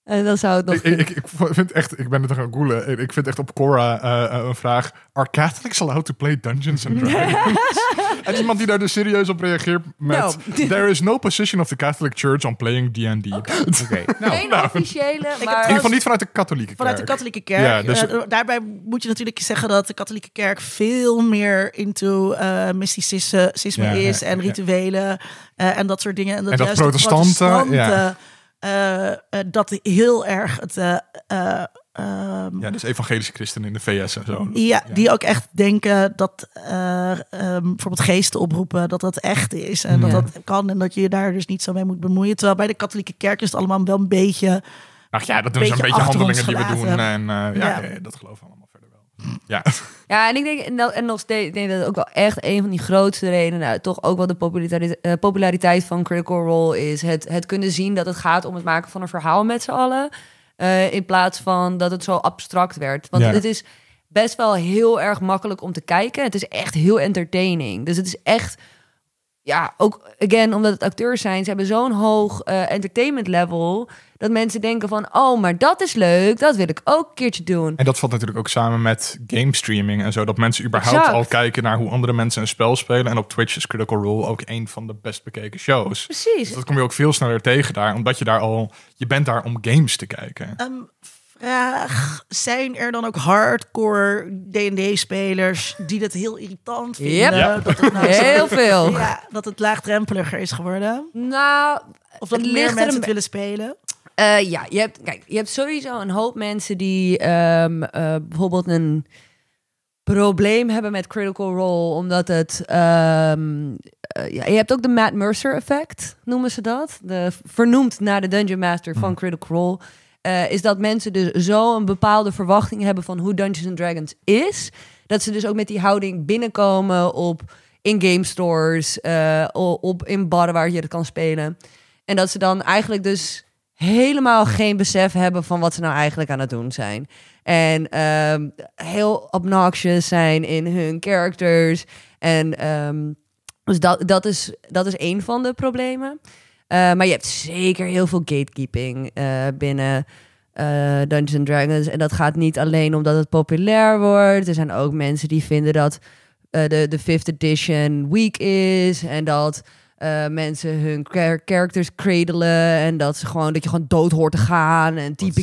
En dan zou het nog... Ik, ik, ik vind echt, ik ben het er gaan googlen. Ik vind echt op Quora eh, eh, een vraag. Are Catholics allowed to play Dungeons and Dragons? <laughs> en iemand die daar dus serieus op reageert met... No. <laughs> There is no position of the Catholic Church on playing D&D. Oké, nou, Geen <laughs> officiële, maar... In ieder geval niet vanuit de katholieke Vanuit de kerk. katholieke kerk. Ja, dus- Eh, daarbij moet je natuurlijk zeggen dat de katholieke kerk veel meer into eh mysticisme Ja, is ja, en ja. rituelen eh, en dat soort dingen. En dat, En dat juist de protestanten, ja. eh, eh, dat heel erg het. eh, eh, ehm, Ja, dus evangelische christenen in de VS en zo. ja, die ook echt denken dat eh, ehm, bijvoorbeeld geesten oproepen, dat dat echt is. En dat Ja. dat kan en dat je je daar dus niet zo mee moet bemoeien. Terwijl bij de katholieke kerk is het allemaal wel een beetje... Ach ja, dat doen ze een Beetje handelingen die we doen. En eh, ja, Ja. ja, dat geloven we allemaal. Ja, Ja, en ik denk, en, dat- en nog steeds, ik denk dat ook wel echt een van die grootste redenen, nou, toch ook wel de populariteit, eh, populariteit van Critical Role is. Het, het kunnen zien dat het gaat om het maken van een verhaal met z'n allen. eh, in plaats van dat het zo abstract werd. Want Ja. het is best wel heel erg makkelijk om te kijken. Het is echt heel entertaining. Dus het is echt, ja, ook again, omdat het acteurs zijn, ze hebben zo'n hoog eh, entertainment level. Dat mensen denken van, oh, maar dat is leuk, dat wil ik ook een keertje doen. en dat valt natuurlijk ook samen met game streaming en zo. Dat mensen überhaupt Exact. al kijken naar hoe andere mensen een spel spelen. En op Twitch is Critical Role ook een van de best bekeken shows. Precies. Dus dat kom je ook veel sneller tegen daar. Omdat je daar al... Je bent daar om games te kijken. Ehm, vraag, zijn er dan ook hardcore D&D-spelers die dat heel irritant vinden? Yep. Ja. Dat het nou zo- Heel veel. Ja, dat het laagdrempeliger is geworden? Nou, Of dat meer er mensen een het willen spelen? Eh, ja, je hebt, kijk, je hebt sowieso een hoop mensen die ehm, eh, bijvoorbeeld een probleem hebben met Critical Role, omdat het. ehm, eh, ja, je hebt ook de Matt Mercer effect, noemen ze dat. De, vernoemd naar de Dungeon Master van Critical Role. Eh, is dat mensen dus zo een bepaalde verwachting hebben van hoe Dungeons and Dragons is. Dat ze dus ook met die houding binnenkomen op in game stores, o- op in barren waar je het kan spelen. En dat ze dan eigenlijk dus helemaal geen besef hebben van wat ze nou eigenlijk aan het doen zijn. En ehm, heel obnoxious zijn in hun characters. En ehm, dus dat, dat, is, dat is één van de problemen. Eh, maar je hebt zeker heel veel gatekeeping eh, binnen eh, Dungeons and Dragons. En dat gaat niet alleen omdat het populair wordt. Er zijn ook mensen die vinden dat de, de fifth edition weak is. En dat mensen hun char- characters cradelen. En dat, ze gewoon, dat je gewoon dood hoort te gaan. En typisch.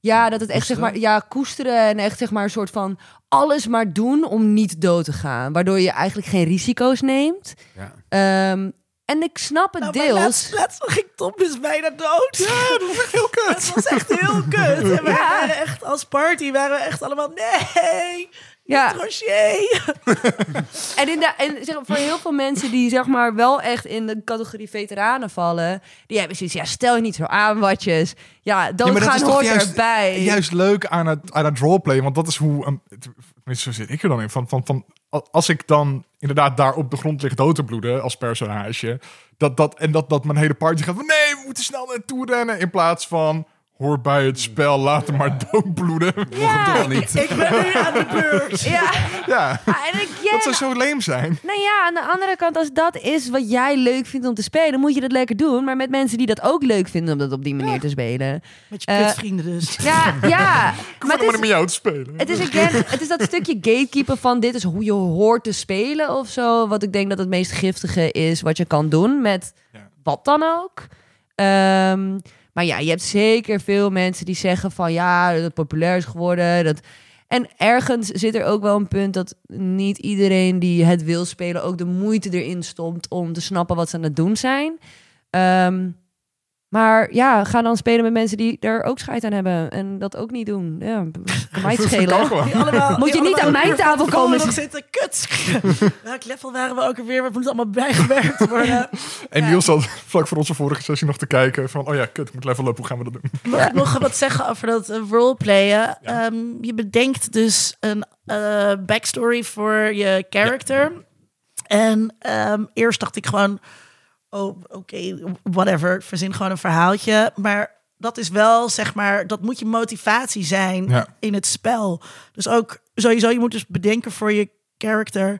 Ja, dat het echt zeg maar, ja, koesteren en echt zeg maar een soort van alles maar doen om niet dood te gaan. Waardoor je eigenlijk geen risico's neemt. Ja. Ehm, En ik snap het Nou, deels. laatst, laatst ging Tom dus bijna dood. Ja, dat is echt heel kut. Het was echt heel kut. En wij waren echt als party, waren we echt allemaal, nee, Ja. Rocher. <laughs> En, in de, en zeg, maar, voor heel veel mensen die zeg maar wel echt in de categorie veteranen vallen, die hebben zoiets, ja, stel je niet zo aan, watjes. Ja, dat doodgaan is toch hoort juist, erbij. juist leuk aan het, aan het roleplay. Want dat is hoe... Um, zo zit ik er dan in. Van, van, van, als ik dan inderdaad daar op de grond lig dood te bloeden als personage. Dat, dat, en dat, dat mijn hele party gaat van... Nee, we moeten snel naartoe rennen. In plaats van... Hoor bij het spel, laat hem maar doodbloeden. Ja. Toch niet. Ik ben nu aan de beurt. <laughs> Ja, Ja, Ah, en ik, ja, dat zou zo leem zijn. Nou ja, aan de andere kant, als dat is wat jij leuk vindt om te spelen, moet je dat lekker doen. Maar met mensen die dat ook leuk vinden om dat op die manier te spelen. Met je Eh, kutvrienden dus. Ja, ja. <laughs> Ik Maar vind het is, met jou te spelen. het is, again, het is dat stukje gatekeeper van dit is hoe je hoort te spelen of zo. Wat ik denk dat het meest giftige is wat je kan doen met Ja. wat dan ook. Ehm, maar ja, je hebt zeker veel mensen die zeggen van ja, dat het populair is geworden. Dat... En ergens zit er ook wel een punt dat niet iedereen die het wil spelen ook de moeite erin stopt om te snappen wat ze aan het doen zijn. Ehm, maar ja, ga dan spelen met mensen die er ook scheid aan hebben en dat ook niet doen. Ja, <laughs> kan mij het schelen. allemaal, Moet je niet aan mijn weer tafel komen nog zitten. zitten. Kut. <laughs> Welk level waren we ook alweer? We moeten allemaal bijgewerkt worden. Emiel zat vlak voor onze vorige sessie nog te kijken van... Oh ja, kut, ik moet level up, hoe gaan we dat doen? Mag ik nog wat zeggen over dat eh, roleplayen? Ehm, je bedenkt dus een eh, backstory voor je character. En ehm, eerst dacht ik gewoon... Oh, oké, whatever. Verzin gewoon een verhaaltje. Maar dat is wel, zeg maar... Dat moet je motivatie zijn Ja. in het spel. Dus ook sowieso, je moet dus bedenken voor je character...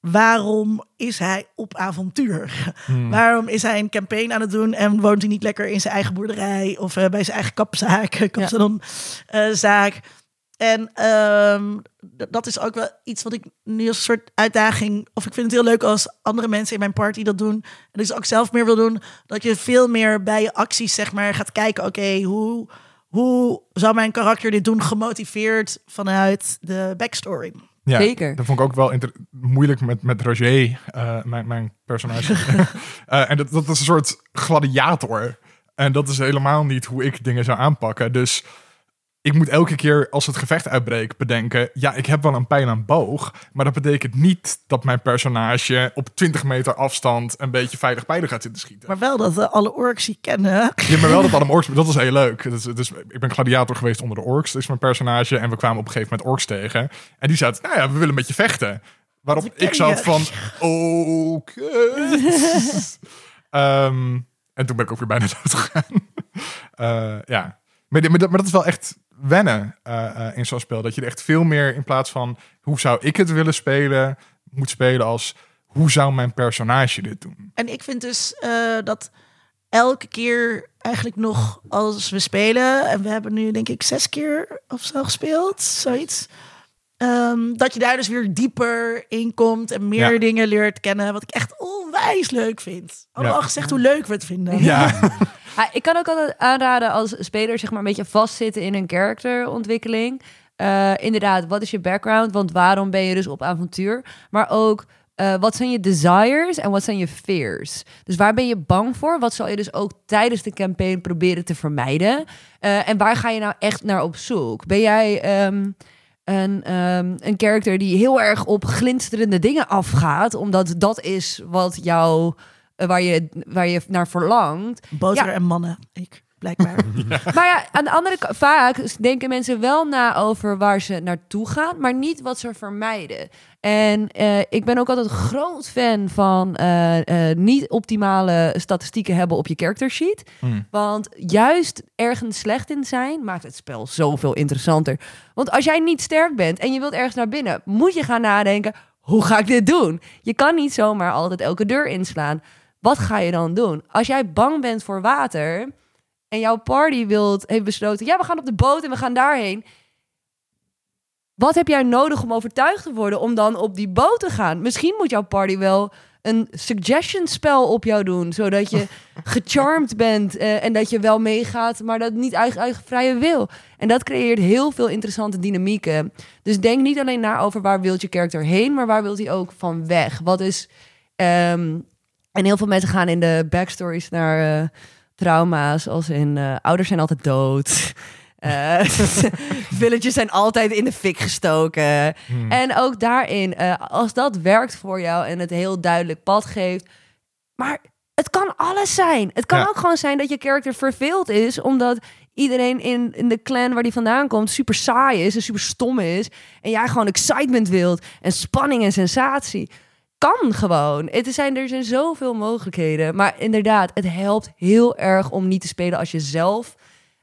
Waarom is hij op avontuur? Waarom is hij een campaign aan het doen en woont hij niet lekker in zijn eigen boerderij of eh, bij zijn eigen kapzaak, <laughs> kapsalonzaak? En ehm, dat is ook wel iets wat ik nu als een soort uitdaging, of ik vind het heel leuk als andere mensen in mijn party dat doen. En ik ook zelf meer wil doen, dat je veel meer bij je acties zeg maar gaat kijken, oké, hoe, hoe zou mijn karakter dit doen gemotiveerd vanuit de backstory? Ja, Zeker. Dat vond ik ook wel moeilijk met, met Roger, eh, mijn, mijn personage. <laughs> Eh, en dat, dat is een soort gladiator. En dat is helemaal niet hoe ik dingen zou aanpakken. Dus ik moet elke keer als het gevecht uitbreekt bedenken... ja, ik heb wel een pijl en boog... maar dat betekent niet dat mijn personage op 20 meter afstand... een beetje veilig pijlen gaat zitten schieten. Maar wel dat we alle orks kennen. Ja, maar wel dat <laughs> allemaal orks... Dat is heel leuk. Dus, dus ik ben gladiator geweest onder de orks. Dat is mijn personage. En we kwamen op een gegeven moment orks tegen. En die zeiden, nou ja, we willen met je vechten. Waarop ik zat van, <laughs> oké. <laughs> Ehm, en toen ben ik ook weer bijna dood gegaan. Eh, ja. Maar, dat, dat is wel echt wennen eh, eh, in zo'n spel. Dat je echt veel meer in plaats van... hoe zou ik het willen spelen... moet spelen als... hoe zou mijn personage dit doen? En ik vind dus eh, dat elke keer eigenlijk nog als we spelen, en we hebben nu denk ik zes keer of zo gespeeld, zoiets. Ehm, dat je daar dus weer dieper in komt en meer Ja. dingen leert kennen. Wat ik echt onwijs leuk vind. Allemaal Ja. al gezegd hoe leuk we het vinden. Ja, <laughs> Ah, ik kan ook altijd aanraden als speler zeg maar een beetje vastzitten in een characterontwikkeling. Eh, inderdaad, wat is je background? Want waarom ben je dus op avontuur? Maar ook, eh, wat zijn je desires en wat zijn je fears? Dus waar ben je bang voor? Wat zal je dus ook tijdens de campaign proberen te vermijden? Eh, en waar ga je nou echt naar op zoek? Ben jij ehm, een, ehm, een character die heel erg op glinsterende dingen afgaat, omdat dat is wat jou, eh, waar, je, waar je naar verlangt? Boter Ja. en mannen, ik blijkbaar. <laughs> Maar ja, aan de andere kant, vaak denken mensen wel na over waar ze naartoe gaan, maar niet wat ze vermijden. En eh, ik ben ook altijd groot fan van eh, eh, niet optimale statistieken hebben op je character sheet. Hmm. Want juist ergens slecht in zijn maakt het spel zoveel interessanter. Want als jij niet sterk bent en je wilt ergens naar binnen, moet je gaan nadenken: hoe ga ik dit doen? Je kan niet zomaar altijd elke deur inslaan. Wat ga je dan doen? Als jij bang bent voor water en jouw party wilt, heeft besloten: ja, we gaan op de boot en we gaan daarheen. Wat heb jij nodig om overtuigd te worden om dan op die boot te gaan? Misschien moet jouw party wel een suggestion spel op jou doen, zodat je <laughs> gecharmed bent eh, en dat je wel meegaat, maar dat niet uit eigen vrije wil. En dat creëert heel veel interessante dynamieken. Dus denk niet alleen na over waar wilt je character heen, maar waar wilt hij ook van weg? Wat is ehm, En heel veel mensen gaan in de backstories naar eh, trauma's, als in eh, ouders zijn altijd dood. <laughs> Eh <laughs> villages zijn altijd in de fik gestoken. Hmm. En ook daarin, eh, als dat werkt voor jou en het heel duidelijk pad geeft. Maar het kan alles zijn. Het kan Ja. ook gewoon zijn dat je character verveeld is, omdat iedereen in, in de clan waar die vandaan komt super saai is en super stom is. En jij gewoon excitement wilt en spanning en sensatie. Kan gewoon. Het zijn, er zijn zoveel mogelijkheden. Maar inderdaad, het helpt heel erg om niet te spelen als jezelf.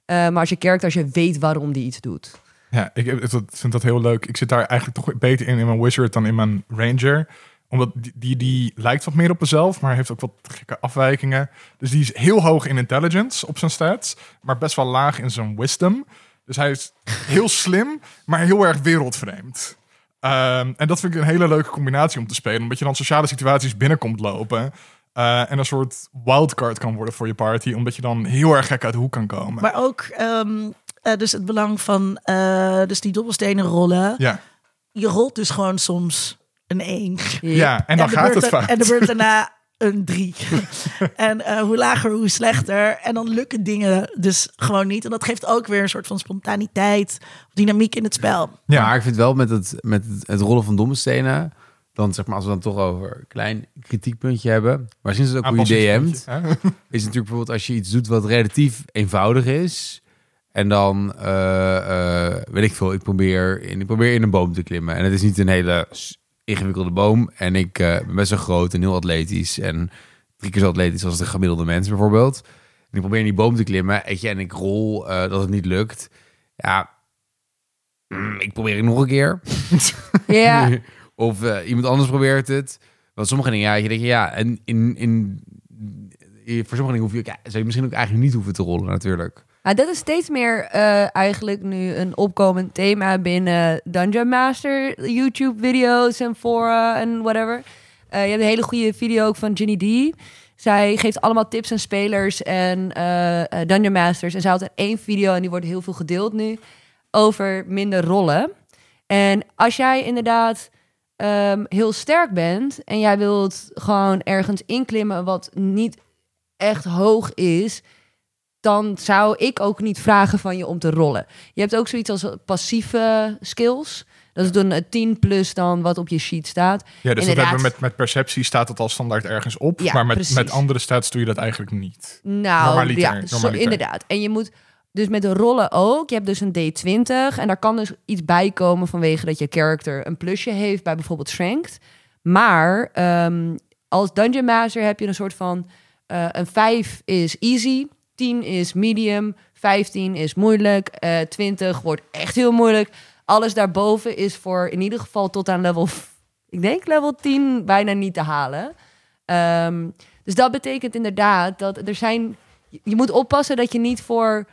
eh, maar als je character, als je weet waarom die iets doet. Ja, ik vind dat heel leuk. Ik zit daar eigenlijk toch beter in in mijn wizard dan in mijn ranger. Omdat die, die, die lijkt wat meer op mezelf, maar heeft ook wat gekke afwijkingen. Dus die is heel hoog in intelligence op zijn stats, maar best wel laag in zijn wisdom. Dus hij is heel slim, maar heel erg wereldvreemd. Ehm, en dat vind ik een hele leuke combinatie om te spelen. Omdat je dan sociale situaties binnenkomt lopen. eh, en een soort wildcard kan worden voor je party. Omdat je dan heel erg gek uit de hoek kan komen. Maar ook ehm, eh, dus het belang van eh, dus die dobbelstenen rollen. ja. Je rolt dus gewoon soms een 1. ja, en dan gaat het fout. En de beurt daarna een 3. <laughs> en eh, hoe lager, hoe slechter. En dan lukken dingen dus gewoon niet. En dat geeft ook weer een soort van spontaniteit, dynamiek in het spel. Ja. Maar ik vind wel met het, met het, het rollen van domme stenen... dan zeg maar, als we dan toch over een klein kritiekpuntje hebben... maar sinds het ook hoe je DM't... Is natuurlijk bijvoorbeeld als je iets doet wat relatief eenvoudig is... en dan, eh, eh, weet ik veel, ik probeer, in, ik probeer in een boom te klimmen... en het is niet een hele ingewikkelde boom... en ik eh, ben best wel groot en heel atletisch... en drie keer zo atletisch als de gemiddelde mens bijvoorbeeld... en ik probeer in die boom te klimmen. Weet je, en ik rol eh, dat het niet lukt... ja, mm, ik probeer het nog een keer... <laughs> Ja, <laughs> of eh, iemand anders probeert het. Want sommige dingen, ja, je denkt, ja, en in, in, voor sommige dingen hoef je, ja, zou je misschien ook eigenlijk niet hoeven te rollen, natuurlijk. Ah, dat is steeds meer eh, eigenlijk nu een opkomend thema binnen Dungeon Master YouTube-video's en fora en whatever. Eh, je hebt een hele goede video ook van Ginny D. Zij geeft allemaal tips aan spelers en eh, Dungeon Masters. En zij had er één video en die wordt heel veel gedeeld nu over minder rollen. En als jij inderdaad ehm, heel sterk bent en jij wilt gewoon ergens inklimmen wat niet echt hoog is, dan zou ik ook niet vragen van je om te rollen. Je hebt ook zoiets als passieve skills. Dat is dan een 10 plus dan wat op je sheet staat. Ja, dus dat hebben we met, met perceptie staat het al standaard ergens op. Ja, maar met, precies. met andere stats doe je dat eigenlijk niet. Nou, ja, zo, inderdaad. En je moet dus met de rollen ook. Je hebt dus een D20 en daar kan dus iets bij komen vanwege dat je character een plusje heeft bij bijvoorbeeld strength. Maar ehm, als dungeon master heb je een soort van eh, een 5 is easy, 10 is medium, 15 is moeilijk, eh 20 wordt echt heel moeilijk. Alles daarboven is voor in ieder geval tot aan level, ik denk level 10 bijna niet te halen. Ehm, dus dat betekent inderdaad dat er zijn. Je moet oppassen dat je niet voor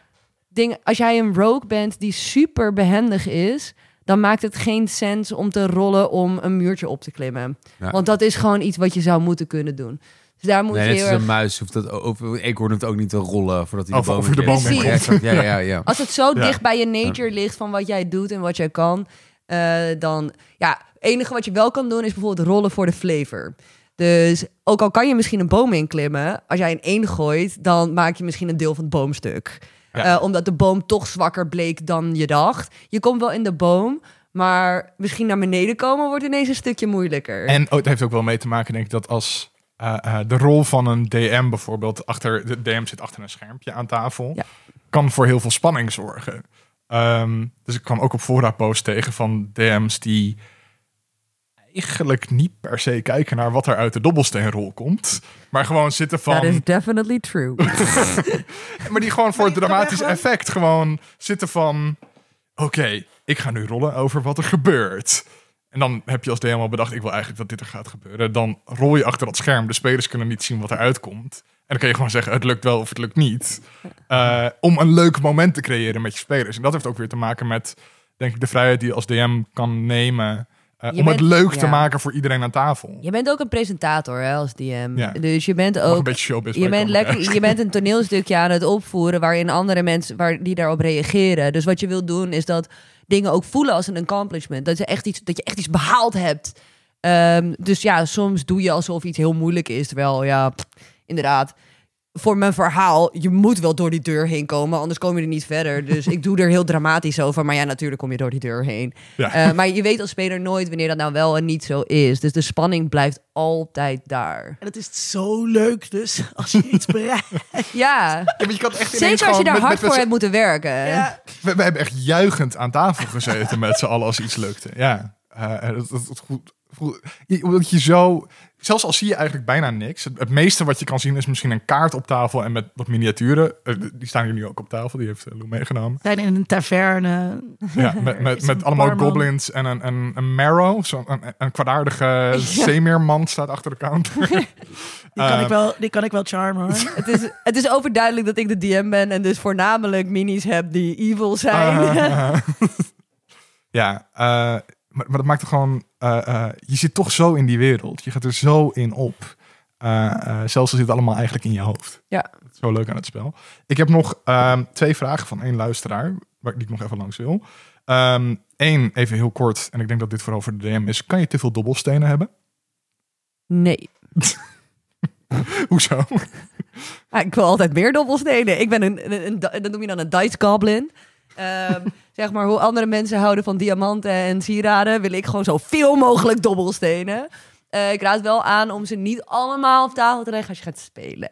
dingen. Als jij een rogue bent die super behendig is, dan maakt het geen sens om te rollen om een muurtje op te klimmen. Ja. Want dat is gewoon iets wat je zou moeten kunnen doen. Dus daar moet Nee, je net heel erg- een muis hoeft dat, of een eekhoorn hoeft ook niet te rollen voordat hij Over- de boom over de boom heen Ja, exact. Ja, ja, ja. Als het zo Ja. dicht bij je nature ligt van wat jij doet en wat jij kan, eh, dan ja, het enige wat je wel kan doen is bijvoorbeeld rollen voor de flavor. Dus ook al kan je misschien een boom inklimmen, als jij een 1 gooit, dan maak je misschien een deel van het boomstuk. Ja. Eh, omdat de boom toch zwakker bleek dan je dacht. Je komt wel in de boom, maar misschien naar beneden komen wordt ineens een stukje moeilijker. En oh, het heeft ook wel mee te maken, denk ik, dat als eh, eh, de rol van een DM bijvoorbeeld achter de DM zit achter een schermpje aan tafel, Ja. kan voor heel veel spanning zorgen. Ehm, dus ik kwam ook op fora post tegen van DM's die eigenlijk niet per se kijken naar wat er uit de dobbelsteenrol komt, maar gewoon zitten That is van, definitely true. <laughs> <laughs> maar die gewoon voor het dramatisch effect gewoon zitten van, oké, ik ga nu rollen over wat er gebeurt. En dan heb je als DM al bedacht, ik wil eigenlijk dat dit er gaat gebeuren. Dan rol je achter dat scherm. De spelers kunnen niet zien wat eruit komt. En dan kun je gewoon zeggen, het lukt wel of het lukt niet. Eh, om een leuk moment te creëren met je spelers. En dat heeft ook weer te maken met, denk ik, de vrijheid die je als DM kan nemen. eh, om het leuk te maken voor iedereen aan tafel. Je bent ook een presentator hè, als DM. Ja. Dus je bent Mag een ook beetje showbiz Je bent, lekker, je bent een toneelstukje aan het opvoeren waarin andere mensen waar, die daarop reageren. Dus wat je wilt doen is dat dingen ook voelen als een accomplishment. Dat, je echt iets, dat je echt iets behaald hebt. Ehm, dus ja, soms doe je alsof iets heel moeilijk is. Terwijl, ja, inderdaad, voor mijn verhaal, je moet wel door die deur heen komen, anders kom je er niet verder. Dus ik doe er heel dramatisch over. Maar ja, natuurlijk kom je door die deur heen. Ja. Eh, maar je weet als speler nooit wanneer dat nou wel en niet zo is. Dus de spanning blijft altijd daar. En het is zo leuk dus, als je iets bereikt. Ja, Ja, maar je kan echt zeker als je daar met- hard met- voor hebt moeten werken. Ja. We, we hebben echt juichend aan tafel gezeten met z'n allen als iets lukte. Ja, Eh, dat, dat, dat goed, omdat je zo, zelfs al zie je eigenlijk bijna niks. Het, het meeste wat je kan zien is misschien een kaart op tafel en met wat miniaturen. Eh, die staan hier nu ook op tafel, die heeft eh, Lou meegenomen. zijn in een taverne. Ja, <laughs> met, met, met allemaal barman. goblins en een, een, een marrow, zo'n een, een kwaadaardige <laughs> zeemeerman staat achter de counter. <laughs> Die kan, Eh, ik wel, die kan ik wel charmen hoor. Het, is, het is overduidelijk dat ik de DM ben en dus voornamelijk minis heb die evil zijn. Eh, ja, eh, maar, maar dat maakt het gewoon... eh, eh, je zit toch zo in die wereld. Je gaat er zo in op. Eh, zelfs al zit het allemaal eigenlijk in je hoofd. Ja. Zo leuk aan het spel. Ik heb nog ehm, twee vragen van één luisteraar, waar die ik nog even langs wil. Eén, even heel kort, en ik denk dat dit vooral voor de DM is. Kan je te veel dobbelstenen hebben? Nee. <laughs> Hoezo? Ah, ik wil altijd meer dobbelstenen. Ik ben een, een, een, dat noem je dan een dice goblin. Ehm, zeg maar hoe andere mensen houden van diamanten en sieraden, wil ik gewoon zoveel mogelijk dobbelstenen. Eh, ik raad wel aan om ze niet allemaal op tafel te leggen als je gaat spelen.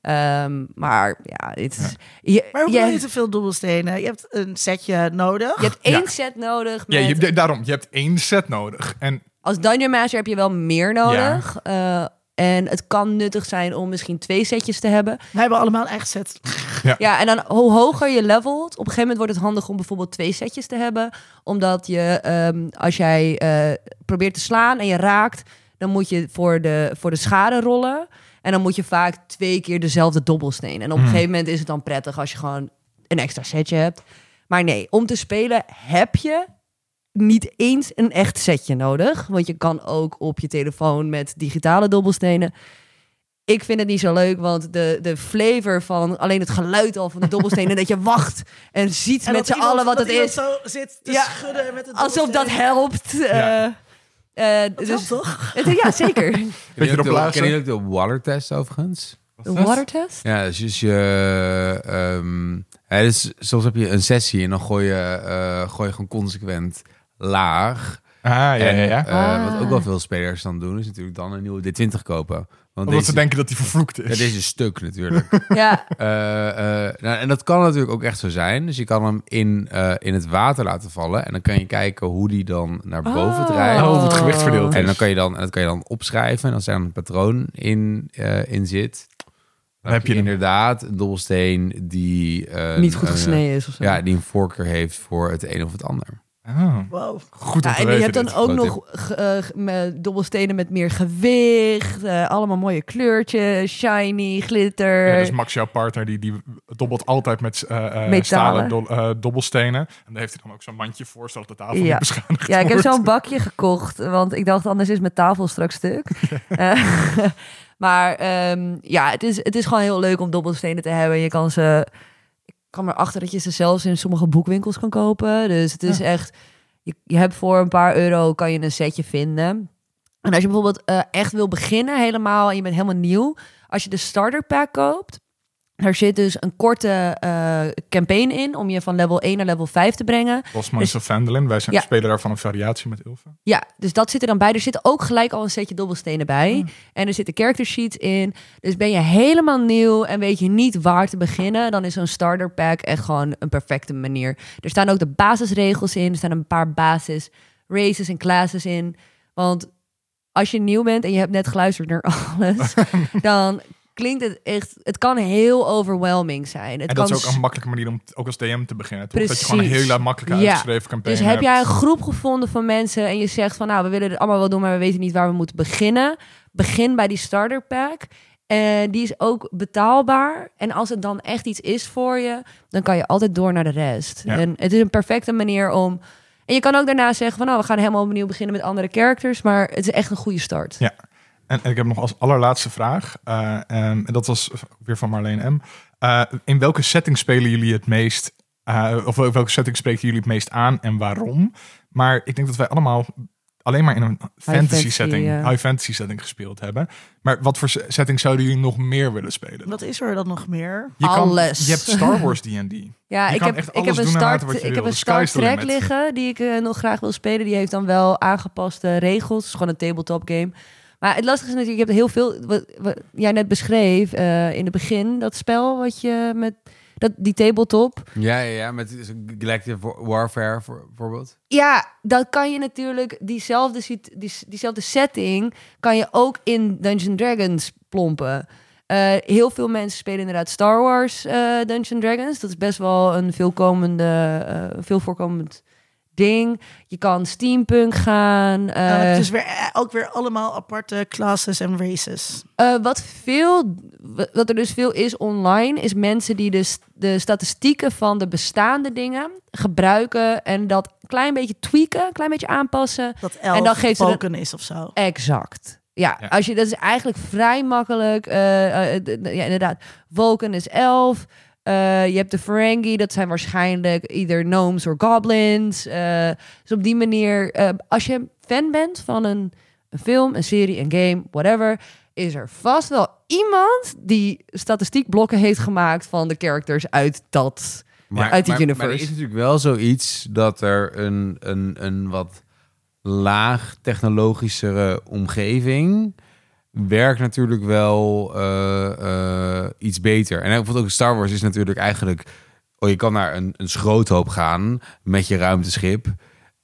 Ehm, maar ja, het is, je, Maar hoe je, te veel dobbelstenen? Je hebt een setje nodig. je hebt één Ja. set nodig. Ja, je, daarom, je hebt één set nodig. En Als Dungeon Master heb je wel meer nodig. Eh, en het kan nuttig zijn om misschien twee setjes te hebben. Wij hebben allemaal een eigen set. Ja, en dan hoe hoger je levelt, op een gegeven moment wordt het handig om bijvoorbeeld twee setjes te hebben. Omdat je, ehm, als jij eh, probeert te slaan en je raakt, dan moet je voor de, voor de schade rollen. En dan moet je vaak twee keer dezelfde dobbelsteen. En op een Hmm. gegeven moment is het dan prettig als je gewoon een extra setje hebt. Maar nee, om te spelen heb je niet eens een echt setje nodig. Want je kan ook op je telefoon met digitale dobbelstenen. Ik vind het niet zo leuk, want de, de flavor van alleen het geluid al van de dobbelstenen... <laughs> dat je wacht en ziet En met z'n allen wat dat het is. zo zit te Ja, schudden met het Alsof dat helpt. Ja. Eh, eh, Dat dus, helpt toch? het- ja, zeker. <laughs> Weet je Ken erop blazen? Ken je ook de water test overigens? De water test? Ja, dus je... ehm, ja, dus soms heb je een sessie en dan gooi je, eh, gooi je gewoon consequent laag. Ah, ja, ja, en, ja. eh, Ah. wat ook wel veel spelers dan doen, is natuurlijk dan een nieuwe D20 kopen. Want Omdat deze, ze denken dat die vervloekt ja, is. deze is stuk natuurlijk. <laughs> Ja. Eh, eh, nou, en dat kan natuurlijk ook echt zo zijn. Dus je kan hem in, eh, in het water laten vallen. En dan kan je kijken hoe die dan naar boven Oh. draait. Oh, hoe het gewicht verdeeld is. En dan kan je dan, en dat kan je dan opschrijven. En als er een patroon in, eh, in zit, dan heb je inderdaad een dobbelsteen die... eh, Niet goed een, gesneden is of zo. Ja, die een voorkeur heeft voor het een of het ander. Ah, Wow. goed Ja, en je hebt dan ook nog met dobbelstenen met meer gewicht. eh, allemaal mooie kleurtjes, shiny, glitter. Ja, dus Max, jouw partner, die, die dobbelt altijd met Metalen. stalen do- dobbelstenen. En daar heeft hij dan ook zo'n mandje voor, zodat de tafel Ja. niet beschadigd Ja, ik heb zo'n bakje gekocht, want ik dacht anders is mijn tafel straks stuk. <laughs> <laughs> Maar ehm, ja, het is, het is gewoon heel leuk om dobbelstenen te hebben. Je kan ze, kwam erachter dat je ze zelfs in sommige boekwinkels kan kopen. Dus het is echt, je, je hebt voor een paar euro kan je een setje vinden. En als je bijvoorbeeld eh, echt wil beginnen helemaal en je bent helemaal nieuw, als je de starter pack koopt, daar zit dus een korte eh, campaign in om je van level 1 naar level 5 te brengen. Lost Minds of Vandalin. Wij zijn Ja. spelen daarvan een variatie met Ilva. Ja, dus dat zit er dan bij. Er zit ook gelijk al een setje dobbelstenen bij. Hmm. En er zitten character sheets in. Dus ben je helemaal nieuw en weet je niet waar te beginnen, dan is zo'n starter pack echt gewoon een perfecte manier. Er staan ook de basisregels in. Er staan een paar basis races en classes in. Want als je nieuw bent en je hebt net geluisterd naar <laughs> alles, <laughs> dan klinkt het echt. Het kan heel overwhelming zijn. Het En dat kan is ook een makkelijke manier om ook als DM te beginnen. Toch? Dat je Precies. gewoon een hele makkelijke Ja. uitgeschreven campagne Dus heb jij een groep gevonden van mensen en je zegt van nou, we willen het allemaal wel doen, maar we weten niet waar we moeten beginnen. Begin bij die starter pack. En die is ook betaalbaar. En als het dan echt iets is voor je, dan kan je altijd door naar de rest. Ja. En het is een perfecte manier om. En je kan ook daarna zeggen van nou, we gaan helemaal opnieuw beginnen met andere characters. Maar het is echt een goede start. Ja. En, en ik heb nog als allerlaatste vraag. eh, ehm, en dat was weer van Marleen M. Eh, in welke setting spelen jullie het meest? eh, of welke setting spreken jullie het meest aan en waarom? Maar ik denk dat wij allemaal alleen maar in een fantasy, fantasy, setting, high fantasy setting gespeeld hebben. Maar wat voor setting zouden jullie nog meer willen spelen? Wat is er dan nog meer? Je kan- Alles. je hebt Star Wars D&D. <laughs> Ja, Je ik heb, echt ik alles heb een Star, ik heb een The Star Trek liggen die ik nog graag wil spelen. Die heeft dan wel aangepaste regels. Het is gewoon een tabletop game. Maar het lastige is natuurlijk, je hebt heel veel... Wat, wat jij net beschreef eh, in het begin, dat spel wat je met... Dat, die tabletop. Ja, ja, ja, met Galactic Warfare voor, bijvoorbeeld. Ja, dat kan je natuurlijk... Diezelfde, die, diezelfde setting kan je ook in Dungeons Dragons plompen. Eh, heel veel mensen spelen inderdaad Star Wars eh Dungeons Dragons. Dat is best wel een veelkomende, veel voorkomend ding. Je kan steampunk gaan. Nou, eh, dus weer, eh, ook weer allemaal aparte classes en races. Eh, wat, veel, wat er dus veel is online, is mensen die de, de statistieken van de bestaande dingen gebruiken en dat klein beetje tweaken, klein beetje aanpassen. Dat elf en dan geeft token is of zo. Exact. Ja, Als je, dat is eigenlijk vrij makkelijk. Uh, ja, inderdaad. Wolken is 11 je hebt de Ferengi, dat zijn waarschijnlijk either gnomes of goblins. Eh, dus op die manier, eh, als je fan bent van een, een film, een serie, een game, whatever, is er vast wel iemand die statistiekblokken heeft gemaakt van de characters uit dat. uit die maar, universe. Maar er is natuurlijk wel zoiets dat er een, een, een wat laag technologischere omgeving werkt natuurlijk wel eh, eh, iets beter. En bijvoorbeeld ook Star Wars is natuurlijk eigenlijk... Oh, je kan naar een, een schroothoop gaan met je ruimteschip.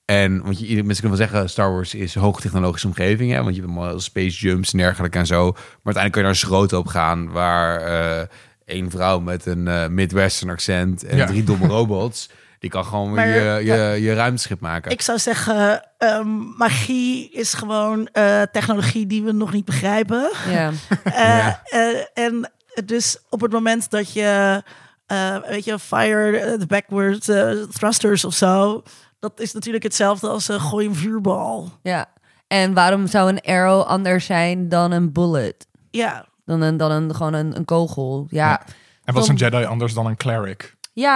En want je, mensen kunnen wel zeggen, Star Wars is hoogtechnologische omgeving. Hè? Want je hebt allemaal space jumps en dergelijke en zo. Maar uiteindelijk kun je naar een schroothoop gaan waar eh één vrouw met een eh, Midwestern accent en Ja. drie domme robots. <laughs> Die kan gewoon Maar, je, je, ja. je ruimteschip maken. Ik zou zeggen, ehm, magie is gewoon eh, technologie die we nog niet begrijpen. Ja. <laughs> Eh, Ja. eh, en dus op het moment dat je, eh, weet je, fire the backward eh, thrusters of zo, dat is natuurlijk hetzelfde als een gooi een vuurbal. ja. En waarom zou een arrow anders zijn dan een bullet? Ja, Dan een, dan een, gewoon een, een kogel. Ja, ja, En wat is een Jedi anders dan een cleric?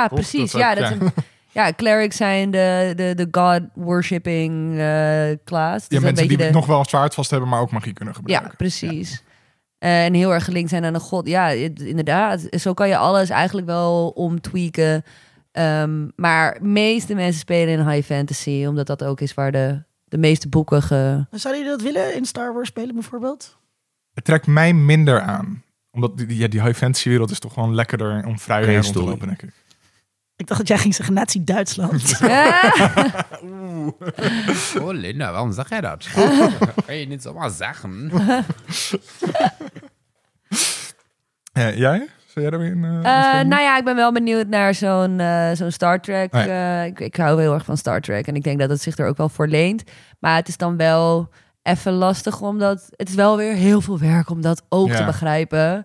precies. Dat ja, ook, dat ja. Is een, <laughs> ja, clerics zijn de, de, de god-worshipping eh class. Ja, Dus een mensen die de, nog wel een zwaard vast hebben, maar ook magie kunnen Ja, gebruiken. precies. Eh, en heel erg gelinkt zijn aan een god. Ja, het- inderdaad. Zo kan je alles eigenlijk wel omtweaken. Ehm, maar meeste mensen spelen in high fantasy, omdat dat ook is waar de, de meeste boeken ge... zouden jullie dat willen in Star Wars spelen bijvoorbeeld? Het trekt mij minder aan. Omdat die, die- ja, die high fantasy wereld is toch gewoon lekkerder om vrijer rond te lopen, denk ik. Ik dacht dat jij ging zeggen Nazi-Duitsland. <laughs> <laughs> Oh Linda, waarom zeg jij dat? <laughs> kan je niet zomaar zeggen? Eh, jij? Zou jij daar weer in? eh, Eh, spelen? nou ja, ik ben wel benieuwd naar zo'n eh, zo'n Star Trek. Oh ik, ik hou heel erg van Star Trek en ik denk dat het zich er ook wel voor leent. Maar het is dan wel even lastig, omdat het is wel weer heel veel werk om dat ook Ja. te begrijpen.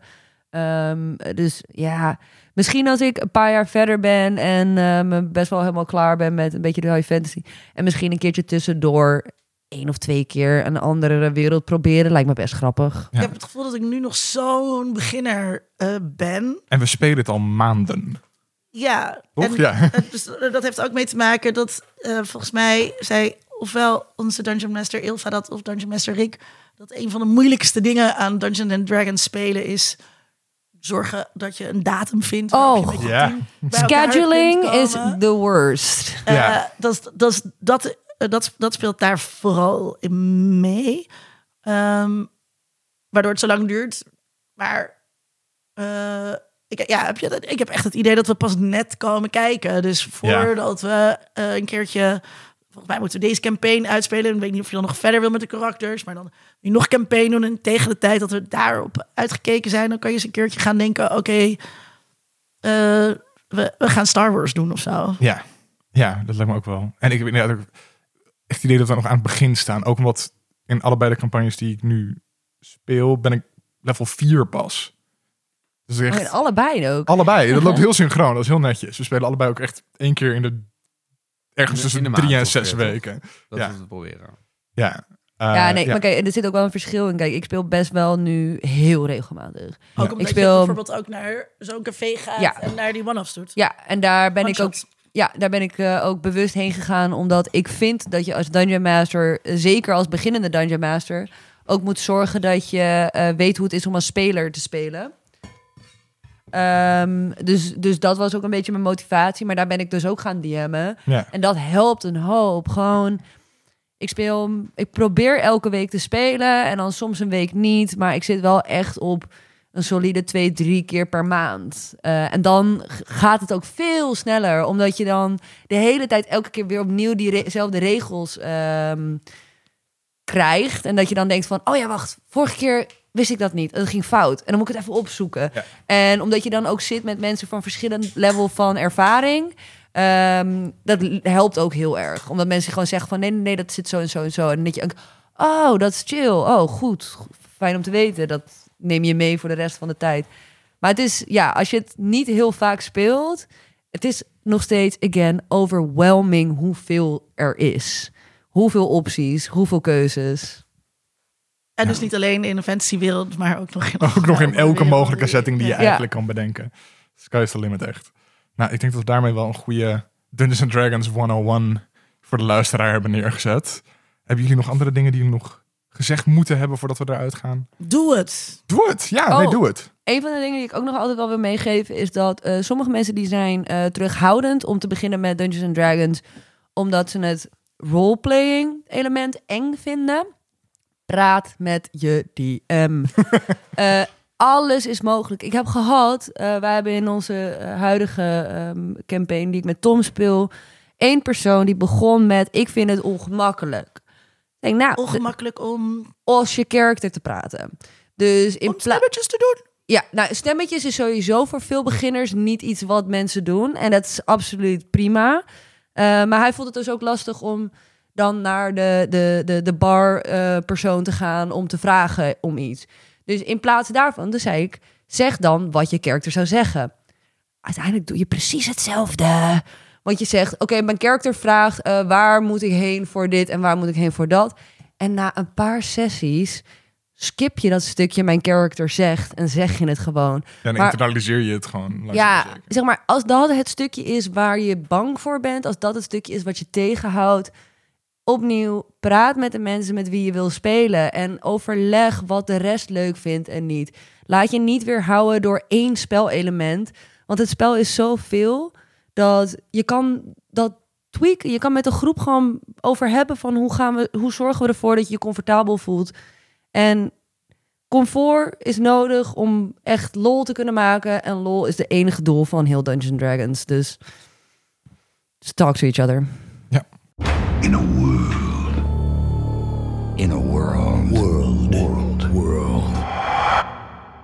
Ehm, dus ja, misschien als ik een paar jaar verder ben en eh, me best wel helemaal klaar ben met een beetje de high fantasy. En misschien een keertje tussendoor één of twee keer een andere wereld proberen, lijkt me best grappig. Ja. Ik heb het gevoel dat ik nu nog zo'n beginner eh, ben. En we spelen het al maanden. Ja, Toch? Ja. <laughs> dat heeft ook mee te maken dat eh, volgens mij zei ofwel onze Dungeon Master Ilva dat of Dungeon Master Rick dat een van de moeilijkste dingen aan Dungeons and Dragons spelen is zorgen dat je een datum vindt. waarop Oh. je met je Ja. Scheduling is the worst. Eh, Ja. dat, dat, eh, dat, dat speelt daar vooral in mee. Ehm, waardoor het zo lang duurt. Maar eh, ik, ja, heb je, dat- ik heb echt het idee dat we pas net komen kijken. Dus voordat we een keertje... Volgens mij moeten we deze campaign uitspelen. Ik weet niet of je dan nog verder wil met de karakters. Maar dan nu nog campaign doen. En tegen de tijd dat we daarop uitgekeken zijn... dan kan je eens een keertje gaan denken... Oké, eh, we, we gaan Star Wars doen of zo. Ja. ja, dat lijkt me ook wel. En ik heb inderdaad ook echt het idee dat we nog aan het begin staan. Ook omdat in allebei de campagnes die ik nu speel, ben ik level 4 pas. Dus echt, allebei ook. allebei. Dat loopt <laughs> heel synchroon. Dat is heel netjes. We spelen allebei ook echt één keer in de... Ergens In tussen in de drie en zes weken. Dat Ja. is proberen. Ja. ja, Eh, nee, maar kijk, er zit ook wel een verschil in. Kijk, ik speel best wel nu heel regelmatig. Ook Ja. omdat Ik je speel- bijvoorbeeld ook naar zo'n café gaat Ja. en naar die one-offs doet. Ja, en daar ben ik ook... Ja, daar ben ik eh, ook bewust heen gegaan. Omdat ik vind dat je als Dungeon Master, eh, zeker als beginnende Dungeon Master, ook moet zorgen dat je eh, weet hoe het is om als speler te spelen. Ehm, dus, dus dat was ook een beetje mijn motivatie. Maar daar ben ik dus ook gaan DM'en. Ja. En dat helpt een hoop. Gewoon, ik speel, ik probeer elke week te spelen en dan soms een week niet. Maar ik zit wel echt op een solide twee, drie keer per maand. Eh, en dan gaat het ook veel sneller, omdat je dan de hele tijd elke keer weer opnieuw diezelfde regels ehm, krijgt. En dat je dan denkt van, oh ja, wacht, vorige keer wist ik dat niet. Dat ging fout. En dan moet ik het even opzoeken. Ja. En omdat je dan ook zit met mensen van verschillend level van ervaring. ehm, dat helpt ook heel erg. Omdat mensen gewoon zeggen van nee, nee, nee, dat zit zo en zo en zo. En denk je, ook, oh, dat is chill. Oh, goed. Fijn om te weten. Dat neem je mee voor de rest van de tijd. Maar het is, ja, als je het niet heel vaak speelt, het is nog steeds, again, overwhelming hoeveel er is. Hoeveel opties, hoeveel keuzes. En dus niet alleen in de fantasywereld, maar ook nog in, <laughs> Ook nog in elke mogelijke setting die je Ja. eigenlijk kan bedenken. Sky is the limit echt. Nou, ik denk dat we daarmee wel een goede Dungeons and Dragons 101 voor de luisteraar hebben neergezet. Hebben jullie nog andere dingen die jullie nog gezegd moeten hebben voordat we eruit gaan? Doe het. Doe het! Ja, nee, Oh. doe het. Een van de dingen die ik ook nog altijd wel wil meegeven is dat eh, sommige mensen die zijn eh, terughoudend om te beginnen met Dungeons and Dragons, omdat ze het roleplaying element eng vinden. Praat met je DM. <laughs> Eh, alles is mogelijk. Ik heb gehad, eh wij hebben in onze eh, huidige ehm, campaign die ik met Tom speel, één persoon die begon met ik vind het ongemakkelijk. Ik denk, nou, Ongemakkelijk om, als je character te praten. Dus in om plaats stemmetjes te doen. ja, nou, stemmetjes is sowieso voor veel beginners niet iets wat mensen doen. En dat is absoluut prima. Maar hij vond het dus ook lastig om dan naar de, de, de, de bar eh, persoon te gaan om te vragen om iets. Dus in plaats daarvan, dus zei ik, zeg dan wat je character zou zeggen. Uiteindelijk doe je precies hetzelfde. Want je zegt, oké, mijn character vraagt, eh, waar moet ik heen voor dit en waar moet ik heen voor dat? En na een paar sessies skip je dat stukje mijn character zegt en zeg je het gewoon. Ja, dan Maar- internaliseer je het gewoon. Ja, zeg maar, als dat het stukje is waar je bang voor bent, als dat het stukje is wat je tegenhoudt, opnieuw praat met de mensen met wie je wil spelen en overleg wat de rest leuk vindt en niet. Laat je niet weerhouden door één spelelement, want het spel is zoveel dat je kan dat tweaken. Je kan met de groep gewoon over hebben van hoe gaan we, hoe zorgen we ervoor dat je je comfortabel voelt. En comfort is nodig om echt lol te kunnen maken. En lol is de enige doel van heel Dungeons Dragons. Dus just talk to each other. In a world. In a world. World. World. World.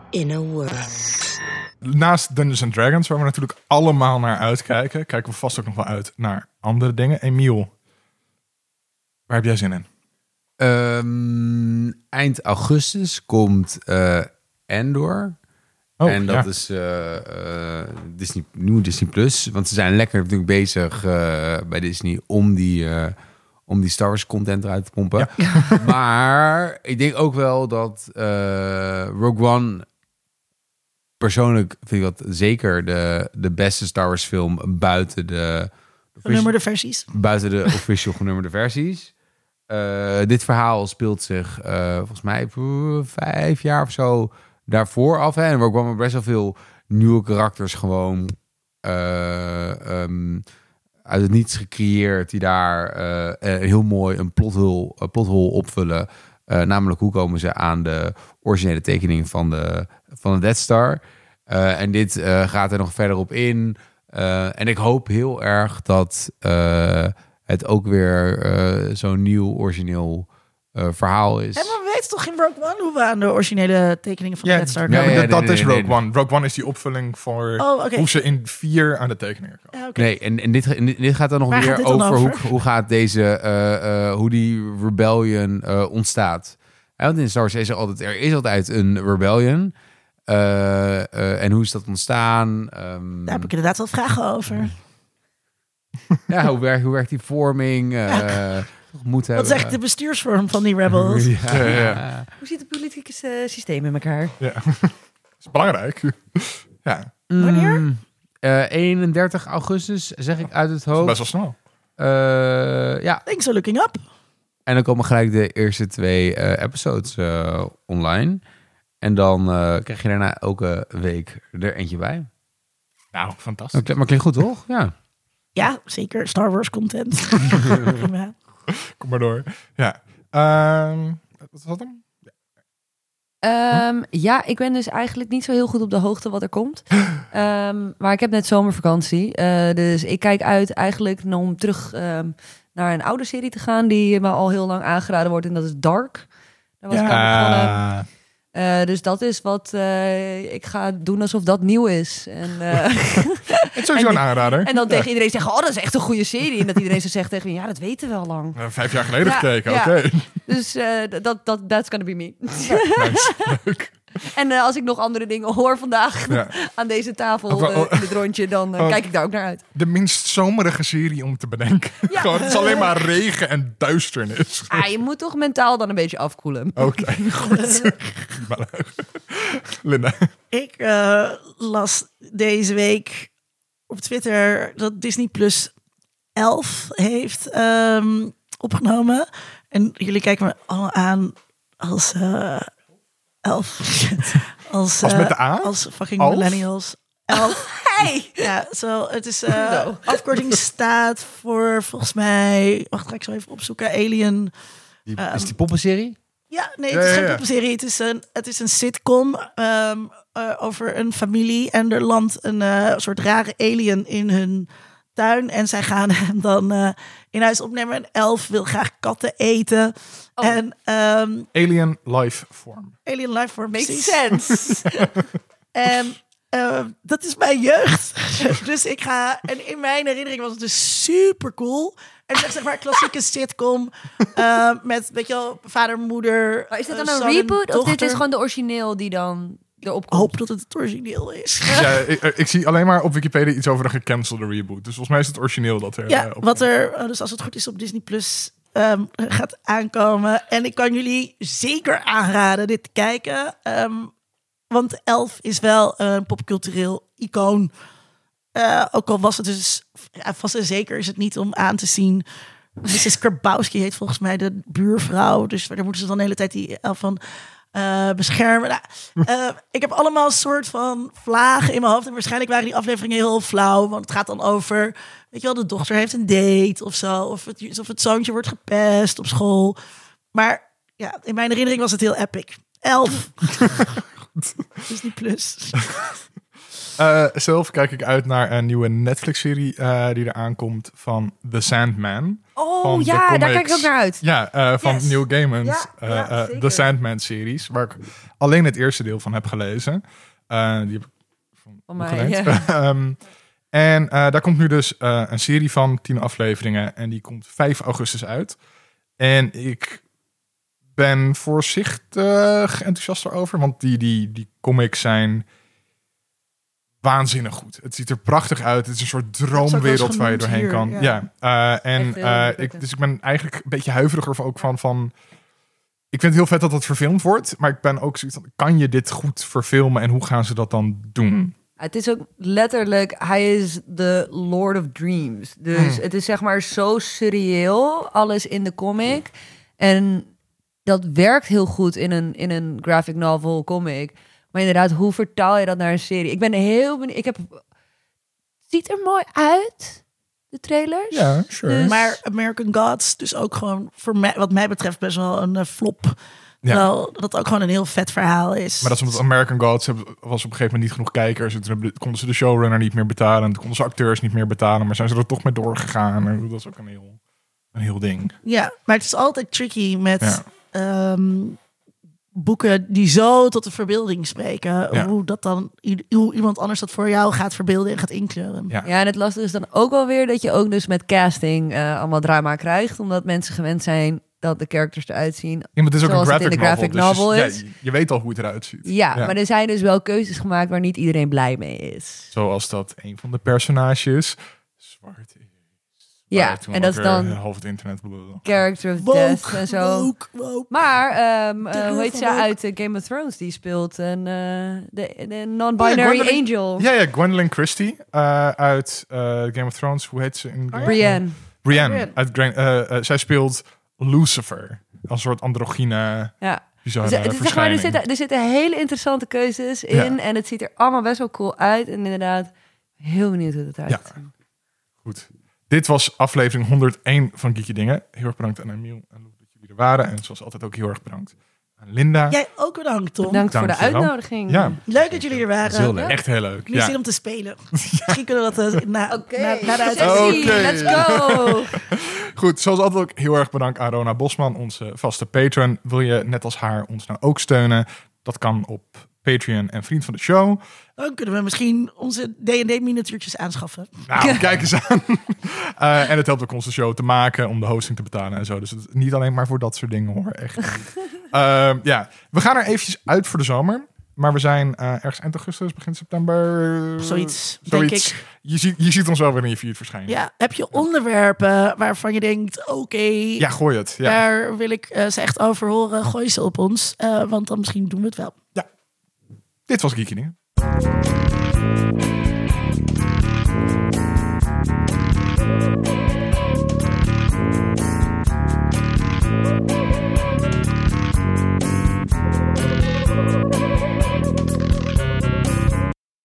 In a world. Naast Dungeons and Dragons, waar we natuurlijk allemaal naar uitkijken, kijken we vast ook nog wel uit naar andere dingen. Emiel, waar heb jij zin in? Ehm, eind augustus komt eh Endor. Oh, en dat ja. is eh, eh, Disney, nieuw Disney Plus. Want ze zijn lekker natuurlijk bezig bij Disney om die, eh, om die Star Wars content eruit te pompen. <laughs> <laughs> maar ik denk ook wel dat eh, Rogue One persoonlijk vind ik dat zeker de, de beste Star Wars film buiten de Genummerde versies. buiten de <laughs> official genummerde versies. Eh, dit verhaal speelt zich eh, volgens mij vijf jaar of zo daarvoor af. Hè? En er kwamen best wel veel nieuwe karakters gewoon eh, ehm, uit het niets gecreëerd die daar eh, eh, heel mooi een plothol, een plothol opvullen. Eh, namelijk hoe komen ze aan de originele tekening van de, van de Death Star. Eh, en dit eh, gaat er nog verder op in. Eh, en ik hoop heel erg dat eh, het ook weer eh, zo'n nieuw origineel eh, verhaal is. En we weten toch in Rogue One hoe we aan de originele tekeningen van de Death Star ja, Ja, dat, nee, dat nee, is Rogue nee. One. Rogue One is die opvulling voor Oh, oké. hoe ze in vier aan de tekeningen komen. Nee, en, en dit, en dit gaat dan nog Waar dan over, over? Hoe, hoe gaat deze, eh, eh, hoe die rebellion eh, ontstaat. Ja, want in Star Wars is er altijd, er is altijd een rebellion. Eh, eh, en hoe is dat ontstaan? Ehm, Daar heb ik inderdaad wel vragen over. ja, hoe, werkt, hoe werkt die vorming? Eh moet Wat hebben. is echt de bestuursvorm van die rebels? <laughs> Ja, Ja, ja. Hoe zit het politieke systeem in elkaar? Ja, dat <laughs> is belangrijk. <laughs> ja. Wanneer? Mm, Eh, 31 augustus, zeg ik uit het Dat is hoofd. best wel snel. Eh, ja, Thanks for looking up. en dan komen gelijk de eerste twee eh, episodes eh, online. En dan eh, krijg je daarna elke week er eentje bij. Nou, fantastisch. Maar klinkt goed, toch? Ja. Ja, zeker. Star Wars content. Prima. <laughs> Kom maar door. Ja. Ehm, wat was hem? Ehm, ja, ik ben dus eigenlijk niet zo heel goed op de hoogte wat er komt. <gasps> Ehm, maar ik heb net zomervakantie. eh, dus ik kijk uit eigenlijk om terug naar een oude serie te gaan... die me al heel lang aangeraden wordt. En dat is Dark. Daar was ik begonnen. Eh, dus dat is wat eh, ik ga doen alsof dat nieuw is. En, <laughs> <laughs> <laughs> het is sowieso En- een aanrader. en dan tegen iedereen zeggen, oh, dat is echt een goede serie. En dat iedereen zo zegt tegen me, ja, dat weten we al lang. Vijf jaar geleden Ja, gekeken, ja. oké. Dus eh, dat, dat, that's gonna be me. Nice. <laughs> Leuk. En eh, als ik nog andere dingen hoor vandaag Ja. <laughs> aan deze tafel eh, in dit rondje, dan Oh. kijk ik daar ook naar uit. De minst zomerige serie om te bedenken. Ja. Gewoon, het is alleen maar regen en duisternis. Ah, je moet toch mentaal dan een beetje afkoelen. Oké, goed. Linda. Ik eh, las deze week op Twitter dat Disney Plus 11 heeft ehm, opgenomen. En jullie kijken me allemaal aan als eh 11. <laughs> als, Als eh, met de A? Als fucking Elf? millennials. 11. <laughs> Hey! Ja, zo, het is eh No. afkorting <laughs> staat voor volgens mij. Wacht, ga ik zo even opzoeken. Alien. Die, Ehm, is die poppenserie? Ja, nee, Ja, het is ja, geen ja. poppenserie. Het is een, het is een sitcom ehm, eh, over een familie. En er landt een eh, soort rare alien in hun tuin. En zij gaan <laughs> hem dan eh, in huis opnemen. En Elf wil graag katten eten. Oh. En ehm, Alien Life Form. Alien Lifeform, Makes precies. sense. <laughs> En eh, dat is mijn jeugd. <laughs> dus ik ga. En in mijn herinnering was het dus super cool. En het is echt zeg maar een klassieke sitcom. eh, met, weet je wel, vader, moeder. Maar is dit eh, dan een reboot? Of dit is gewoon de origineel die dan erop Ik komt? hoop dat het het origineel is. Ja, <laughs> ik, ik zie alleen maar op Wikipedia iets over een gecancelde reboot. Dus volgens mij is het origineel dat er... Ja, eh, wat er, eh, dus als het goed is, op Disney Plus ehm, gaat aankomen. En ik kan jullie zeker aanraden dit te kijken. ehm, want Elf is wel een popcultureel icoon. Eh, ook al was het dus, ja, vast en zeker is het niet om aan te zien. Mrs. Karbowski heet volgens mij de buurvrouw. Dus daar moeten ze dan de hele tijd die elf van eh, beschermen. Nou, eh, ik heb allemaal een soort van vlagen in mijn hoofd. En waarschijnlijk waren die afleveringen heel flauw. Want het gaat dan over, weet je wel, de dochter heeft een date of zo. Of het, of het zoontje wordt gepest op school. Maar ja, in mijn herinnering was het heel epic. Elf. <laughs> Disney Plus. <laughs> Eh, zelf kijk ik uit naar een nieuwe Netflix-serie eh, die er aankomt van The Sandman. Oh ja, daar kijk ik ook naar uit. Ja, eh, van Yes. Neil Gaiman's Ja, ja, zeker. The Sandman-series. Waar ik alleen het eerste deel van heb gelezen. Die heb ik van, Van boek mij, geleend. ja. <laughs> Ehm, en daar komt nu dus een serie van tien afleveringen. En die komt 5 augustus uit. En ik ben voorzichtig enthousiast erover. Want die, die, die comics zijn waanzinnig goed. Het ziet er prachtig uit. Het is een soort droomwereld waar je doorheen hier, kan. ja. Ja, eh, en eh, ik, dus ik ben eigenlijk een beetje huiveriger ook van, van... Ik vind het heel vet dat dat verfilmd wordt. Maar ik ben ook zoiets van... Kan je dit goed verfilmen en hoe gaan ze dat dan doen? Het is ook letterlijk, hij is de Lord of Dreams. Dus het is zeg maar zo surreëel, alles in de comic. En dat werkt heel goed in een, in een graphic novel comic. Maar inderdaad, hoe vertaal je dat naar een serie? Ik ben heel benieuwd. Ik heb... Ziet er mooi uit, de trailers. Ja, sure. Dus- Maar American Gods, dus ook gewoon voor mij, wat mij betreft best wel een eh, flop. Ja. Terwijl dat ook gewoon een heel vet verhaal is. Maar dat is omdat American Gods hebben, was op een gegeven moment niet genoeg kijkers. En toen konden ze de showrunner niet meer betalen. En toen konden ze acteurs niet meer betalen. Maar zijn ze er toch mee doorgegaan. En dat is ook een heel, een heel ding. Ja, maar het is altijd tricky met Ja. ehm, boeken die zo tot de verbeelding spreken. Ja. Hoe dat dan, hoe iemand anders dat voor jou gaat verbeelden en gaat inkleuren. Ja. Ja, en het lastige is dan ook wel weer dat je ook dus met casting eh, allemaal drama krijgt. Omdat mensen gewend zijn dat de characters eruit zien. Ja, maar het is ook Zoals een het in graphic de graphic novel. novel dus je- is. Ja, je, weet al hoe het eruit ziet. Ja, maar er zijn dus wel keuzes gemaakt waar niet iedereen blij mee is. Zoals dat een van de personages zwart. Ja, en dat is dan half het internet bedoelde. Character of Death en zo. woke, woke. Maar, ehm, eh, hoe heet ze woke. uit eh, Game of Thrones die speelt? En, eh, de, de non-binary Ja, angel. Ja, ja, Gwendolyn Christie eh, uit eh, Game of Thrones. Hoe heet ze? In Brienne. Brienne. Brienne. Uit Gra- eh, eh, zij speelt Lucifer. Als een soort androgyne, Ja. Dus, het is zeg maar, er, zitten, er zitten hele interessante keuzes in. Ja. En het ziet er allemaal best wel cool uit. En inderdaad, heel benieuwd hoe het eruit Ja. Goed. Dit was aflevering 101 van Geeky Dingen. Heel erg bedankt aan Emiel en Lou dat jullie er waren. En zoals altijd ook heel erg bedankt aan Linda. Jij ook bedankt, Tom. Bedankt voor de uitnodiging. Ja, Leuk dat jullie er waren. Heel leuk. echt heel leuk. Nu Ja. zin om te spelen. <laughs> Misschien kunnen we dat eh, na, Oké, na, na de uitzending. Oké. let's go! <laughs> Goed, zoals altijd ook heel erg bedankt aan Rona Bosman, onze vaste patron. Wil je net als haar ons nou ook steunen? Dat kan op Patreon en Vriend van de Show. Dan kunnen we misschien onze D&D-miniatuurtjes aanschaffen. Nou, <laughs> kijk eens aan. Eh, en het helpt ook onze show te maken, om de hosting te betalen en zo. Dus het niet alleen maar voor dat soort dingen hoor, echt niet. <laughs> Ehm, ja, we gaan er eventjes uit voor de zomer. Maar we zijn eh, ergens eind augustus, begin september. Zoiets, denk Zoiets. ik. Je ziet, je ziet ons wel weer in je feed verschijnen. Ja, heb je onderwerpen waarvan je denkt, oké, Ja, gooi het. Ja. daar wil ik eh, ze echt over horen. Gooi ze op ons, want dan misschien doen we het wel. Dit was Geeky.